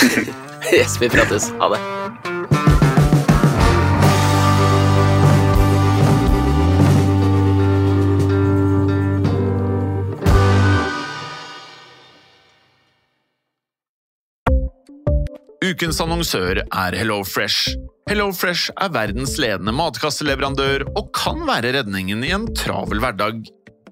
Yes, vi prates. Ha det. Ukens annonsør er HelloFresh. HelloFresh er verdens ledende matkasseleverandør og kan være redningen i en travel hverdag.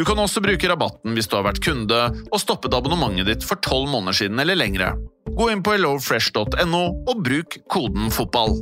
Du kan også bruke rabatten hvis du har vært kunde og stoppet abonnementet ditt for tolv måneder siden eller lengre. Gå inn på hellofresh.no og bruk koden FOTBALL.